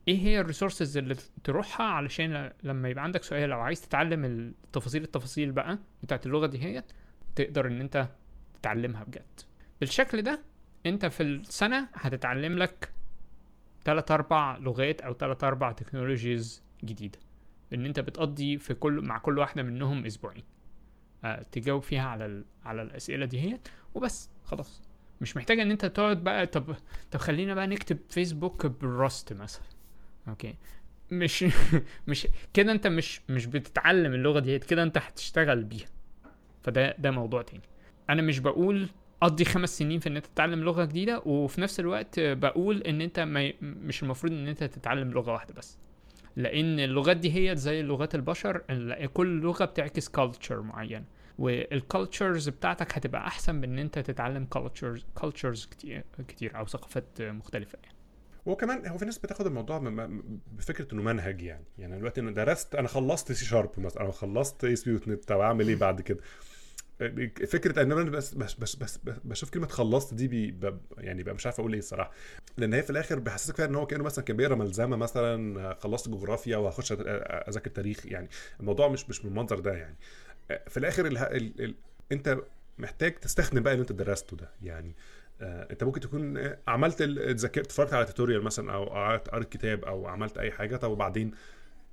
إيه هي الريسورسز اللي تروحها علشان لما يبقى عندك سؤال أو عايز تتعلم التفاصيل التفاصيل بقى بتاعت اللغة دي هي تقدر إن أنت تتعلمها بجد. بالشكل ده أنت في السنة هتتعلم لك تلات أربع لغات أو تلات أربع technologies جديدة. إن أنت بتقضي في كل مع كل واحدة منهم أسبوعين. أه تجاوب فيها على ال... على الأسئلة دي هي وبس خلاص. مش محتاج إن أنت تقعد بقى طب طب خلينا بقى نكتب Facebook بال Rust مثلا. okay. مش مش كده أنت مش مش بتتعلم اللغة دي كده أنت هتشتغل بيها. فده ده موضوع تاني. أنا مش بقول قضي خمس سنين في إن أنت تتعلم لغة جديدة وفي نفس الوقت بقول إن أنت ما مش المفروض إن أنت تتعلم لغة واحدة بس. لأن اللغات دي هي زي لغات البشر كل لغة بتعكس culture معين. وال cultures بتاعتك هتبقى أحسن من إن أنت تتعلم cultures cultures كتير, كتير أو ثقافات مختلفة. يعني هو كمان هو في ناس بتاخد الموضوع بفكرة إنه منهج يعني. يعني دلوقتي أنا درست أنا خلصت سي شارب مثلا أو خلصت ASP.NET طب أعمل إيه بعد كده؟ فكرة ان أنا بس بس بس, بس بشوف كلمة خلصت دي بي يعني بقى مش عارف أقول إيه الصراحة. لأن هي في الآخر بيحسسك فيها إن هو كأنه مثلا كان بيقرأ ملزمة مثلا خلصت جغرافيا وهخش أذاكر تاريخ يعني. الموضوع مش مش بالمنظر ده يعني. في الآخر ال ال ال أنت محتاج تستخدم بقى اللي أنت درسته ده يعني. آه أنت ممكن تكون عملت ذاكرت اتفرجت على tutorial مثلا أو قريت كتاب أو عملت أي حاجة طب وبعدين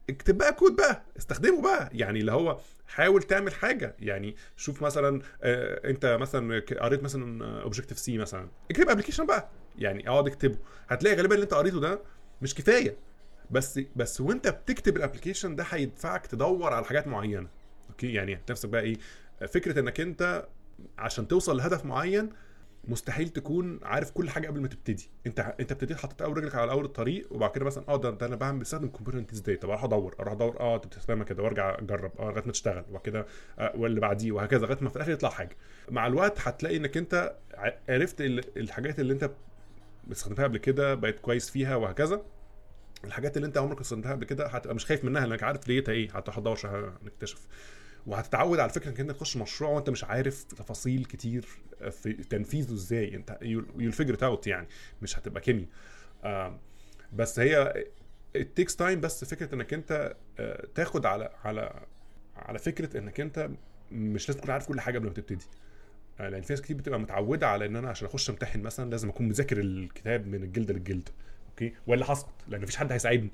اكتب بقى كود بقى استخدمه بقى. يعني اللي هو حاول تعمل حاجة. يعني شوف مثلا آه أنت مثلا قريت مثلا Objective-C مثلا. اكتب application بقى. يعني اقعد اكتبه. هتلاقي غالبا اللي أنت قريته ده مش كفاية. بس بس وأنت بتكتب ال application ده هيدفعك تدور على حاجات معينة. okay؟ يعني نفسك بقى إيه؟ فكرة إنك أنت عشان توصل لهدف معين مستحيل تكون عارف كل حاجة قبل ما تبتدي. انت انت ابتديت حطيت اول رجلك على أول الطريق وبعد كده مثلا آه ده, ده أنا بعمل بستخدم component إزاي طب أروح أدور أروح أدور آه انت بتستخدمها كده وأرجع أجرب آه لغاية ما تشتغل وبعد كده آه واللي بعديه وهكذا لغاية ما في الآخر يطلع حاجة. مع الوقت هتلاقي إنك أنت عرفت الحاجات اللي أنت استخدمتها قبل كده بقيت كويس فيها وهكذا. الحاجات اللي أنت عمرك ما استخدمتها قبل كده هتبقى مش خايف منها لأنك عارف ليتها إيه هتروح تدور نكتشف وهتتعود على فكرة انك انت تخش مشروع وأنت مش عارف تفاصيل كتير في تنفيذه إزاي. أنت you figure out يعني مش هتبقى كيمياء آه بس هي takes time بس فكرة إنك أنت آه تاخد على على على فكرة إنك أنت مش لازم تكون عارف كل حاجة قبل ما تبتدي. آه، لأن في ناس كتير بتبقى متعودة على إن أنا عشان أخش أمتحن مثلا لازم أكون مذاكر الكتاب من الجلد للجلد. أوكي؟ ولا هسقط لأن مفيش حد هيساعدني.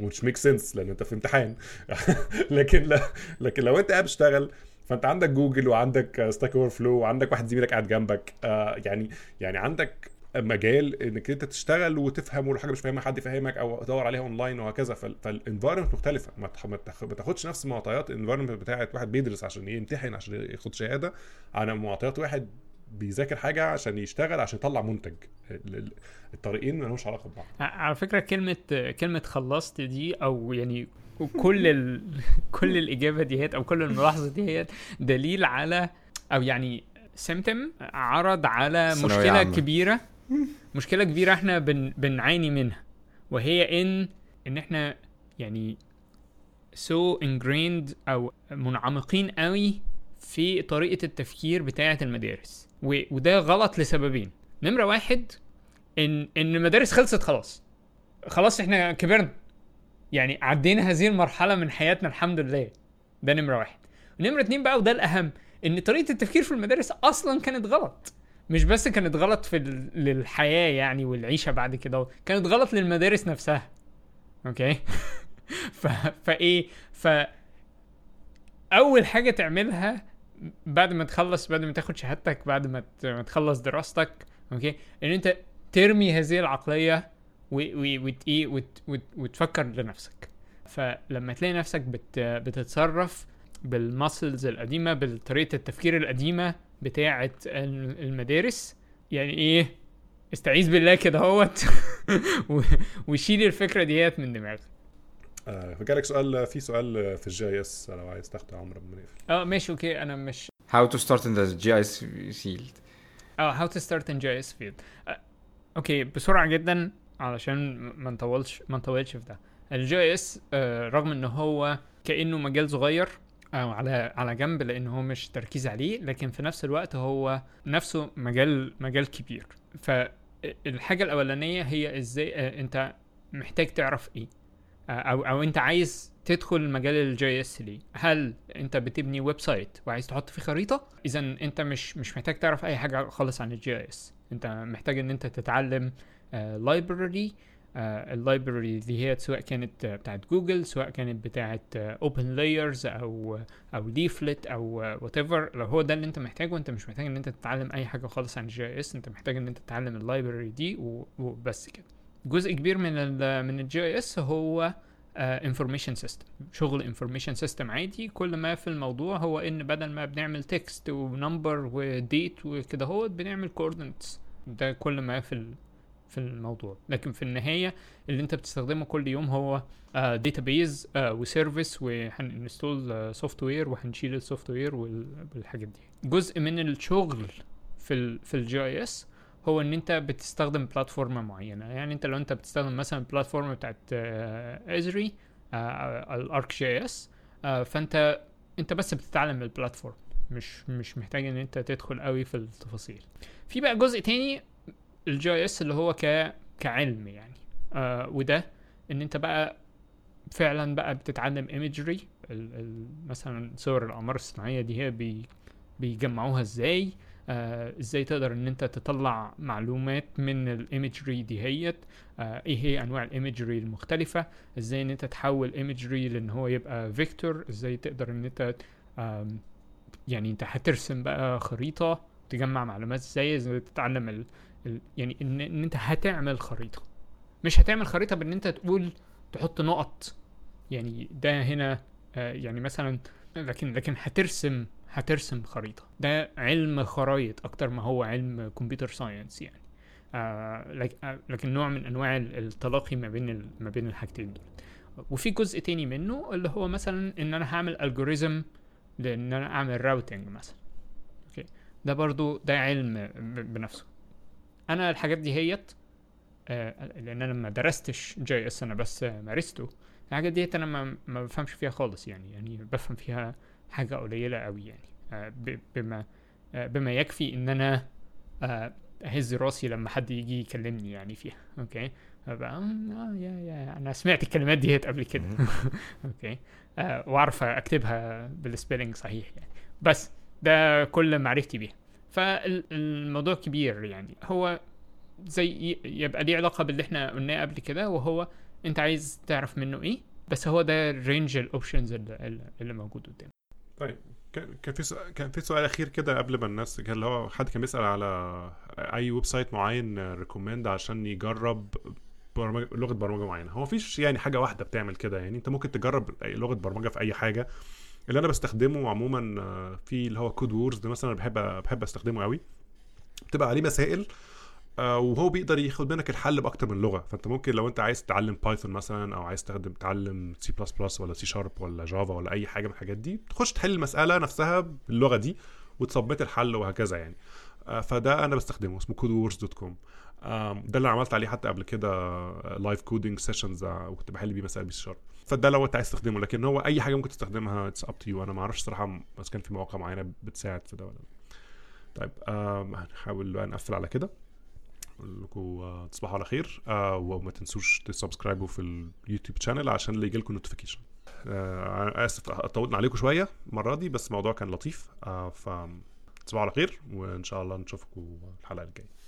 ومش make sense لأن أنت في امتحان. لكن لا لكن لو أنت قاعد بتشتغل فأنت عندك جوجل وعندك Stack Overflow وعندك واحد زميلك قاعد جنبك آه يعني يعني عندك مجال إنك أنت تشتغل وتفهم ولو حاجة مش فاهمها حد يفهمك أو تدور عليها اونلاين وهكذا. فال environment مختلفة. ما تاخدش نفس معطيات ال environment بتاعت واحد بيدرس عشان يمتحن عشان ياخد شهادة. على معطيات واحد بيذاكر حاجة عشان يشتغل عشان يطلع منتج. ال- ال- الطريقين ما لهمش علاقة ببعض. على فكرة كلمة كلمة خلصت دي أو يعني كل ال... كل الإجابة ديت أو كل الملاحظة ديت دليل على أو يعني سيمتم عرض على مشكلة عامة. كبيرة. مشكلة كبيرة إحنا بن... بنعاني منها. وهي إن إن إحنا يعني سو so ingrained أو منعمقين قوي في طريقة التفكير بتاعة المدارس. وده غلط لسببين. نمرة واحد ان إن المدارس خلصت خلاص. خلاص إحنا كبرنا. يعني عدينا هذه المرحلة من حياتنا الحمد لله. ده نمرة واحد. ونمره اتنين بقى وده الأهم إن طريقة التفكير في المدارس أصلا كانت غلط. مش بس كانت غلط في للحياة يعني والعيشة بعد كده كانت غلط للمدارس نفسها. أوكي؟ ف... فإيه؟ ف أول حاجة تعملها بعد ما تخلص بعد ما تاخد شهادتك بعد ما تخلص دراستك أوكي؟ إن أنت ترمي هذه العقلية إيه وت- وت- وتفكر لنفسك. فلما تلاقي نفسك بت بتتصرف بال muscles القديمة بطريقه التفكير القديمة بتاعه ال- المدارس يعني إيه؟ استعيذ بالله كده أهوت. وشيل الفكرة ديت من دماغك. آه فجالك سؤال في سؤال في ال GIS لو عايز تاخده يا عمرو قبل ما نقفل آه ماشي أوكي أنا مش. How to start in the GIS field. آه how to start in GIS field أوكي بسرعة جدا علشان ما نطولش ما نطولش في ده. ال GIS رغم إن هو كأنه مجال صغير أو على على جنب لأن هو مش تركيز عليه لكن في نفس الوقت هو نفسه مجال مجال كبير. فالحاجة الأولانية هي إزاي آه، أنت محتاج تعرف إيه. آه، أو أو أنت عايز تدخل مجال ال GIS ليه؟ هل أنت بتبني website وعايز تحط فيه خريطة؟ إذا أنت مش مش محتاج تعرف أي حاجة خالص عن ال GIS أنت محتاج إن أنت تتعلم library ال library دي هي سواء كانت آه، بتاعت جوجل سواء كانت بتاعت OpenLayers أو أو Leaflet أو whatever لو هو ده اللي أنت محتاجه أنت مش محتاج إن أنت تتعلم أي حاجة خالص عن ال GIS أنت محتاج إن أنت تتعلم ال library دي وبس كده. جزء كبير من ال من ال GIS هو information system شغل information system عادي. كل ما في الموضوع هو إن بدل ما بنعمل text و number و date وكده هو بنعمل coordinates ده كل ما في في الموضوع. لكن في النهاية اللي أنت بتستخدمه كل يوم هو database و service وهن install software وهنشيل ال software والحاجات دي. جزء من الشغل في ال في ال GIS هو إن أنت بتستخدم platform معينة. يعني أنت لو أنت بتستخدم مثلا ال platform بتاعت Esri ال ArcGIS فأنت أنت بس بتتعلم ال platform مش مش محتاج إن أنت تدخل قوي في التفاصيل. في بقى جزء تاني ال GIS اللي هو ك كعلم يعني. آه وده إن أنت بقى فعلا بقى بتتعلم imagery مثلا صور الاقمار الصناعية دي هي بي بيجمعوها إزاي؟ آه إزاي تقدر إن أنت تطلع معلومات من ال imagery دي هيت؟ آه إيه هي أنواع ال imagery المختلفة؟ إزاي إن أنت تحول imagery لإن هو يبقى vector؟ إزاي تقدر إن أنت آم، يعني أنت هترسم بقى خريطة تجمع معلومات؟ إزاي إزاي تتعلم ال... ال... يعني إن, إن أنت هتعمل خريطة؟ مش هتعمل خريطة بإن أنت تقول تحط نقط. يعني ده هنا آه يعني مثلا لكن لكن هترسم هترسم خريطة. ده علم خرايط أكتر ما هو علم computer science يعني. آه آه، لكن نوع من أنواع ال- التلاقي ما بين ما بين الحاجتين دول. وفي جزء تاني منه اللي هو مثلا إن أنا هعمل algorithm لأن أنا أعمل routing مثلا. أوكي؟ ده برضو ده علم بنفسه. أنا الحاجات دي هيت آه لأن أنا ما درستش GIS أنا بس مارسته. الحاجات ديت أنا ما بفهمش فيها خالص يعني. يعني بفهم فيها حاجة قليلة قوي يعني. آه، بما آه، بما يكفي إن أنا آه، أهز راسي لما حد يجي يكلمني يعني فيها. أوكي؟ أبقى آه يا يا أنا سمعت الكلمات دي قبل كده. أوكي؟ آه وأعرف أكتبها بال spelling صحيح يعني. بس ده كل معرفتي بيها. فالموضوع كبير يعني. هو زي يبقى ليه علاقة باللي إحنا قلناه قبل كده وهو أنت عايز تعرف منه إيه بس هو ده range ال options اللي موجود قدامك. طيب كان في سؤال كان في سؤال أخير كده قبل ما الناس كان اللي هو حد كان بيسأل على أي website معين recommend عشان يجرب برمجه لغة برمجة معينة. هو مفيش يعني حاجة واحدة بتعمل كده يعني أنت ممكن تجرب لغة برمجة في أي حاجة. اللي أنا بستخدمه عموما في اللي هو Codewars ده مثلا بحب بحب أستخدمه قوي بتبقى عليه مسائل وهو بيقدر ياخد منك الحل بأكتر من لغة. فأنت ممكن لو أنت عايز تتعلم Python مثلا أو عايز تخدم تتعلم سي بلس بلس ولا سي شارب ولا Java ولا أي حاجة من الحاجات دي تخش تحل المسألة نفسها باللغة دي وت submit الحل وهكذا يعني. فده أنا بستخدمه اسمه code dot com ده اللي عملت عليه حتى قبل كده live coding sessions وكنت بحل بيه مسائل بي شارب فده لو أنت عايز تستخدمه لكن هو أي حاجة ممكن تستخدمها it's up to you أنا ما أعرفش صراحة بس كان في مواقع معينة بتساعد في ده ولا طيب هنحاول بقى نقفل على كده. لكم تصبحوا على خير. آه وما تنسوش ت subscribe وا في ال YouTube channel عشان اللي يجيلكم notification آه آسف طولنا عليكم شوية المرة دي بس الموضوع كان لطيف. آه ف تصبحوا على خير وإن شاء الله نشوفكم الحلقة الجاية.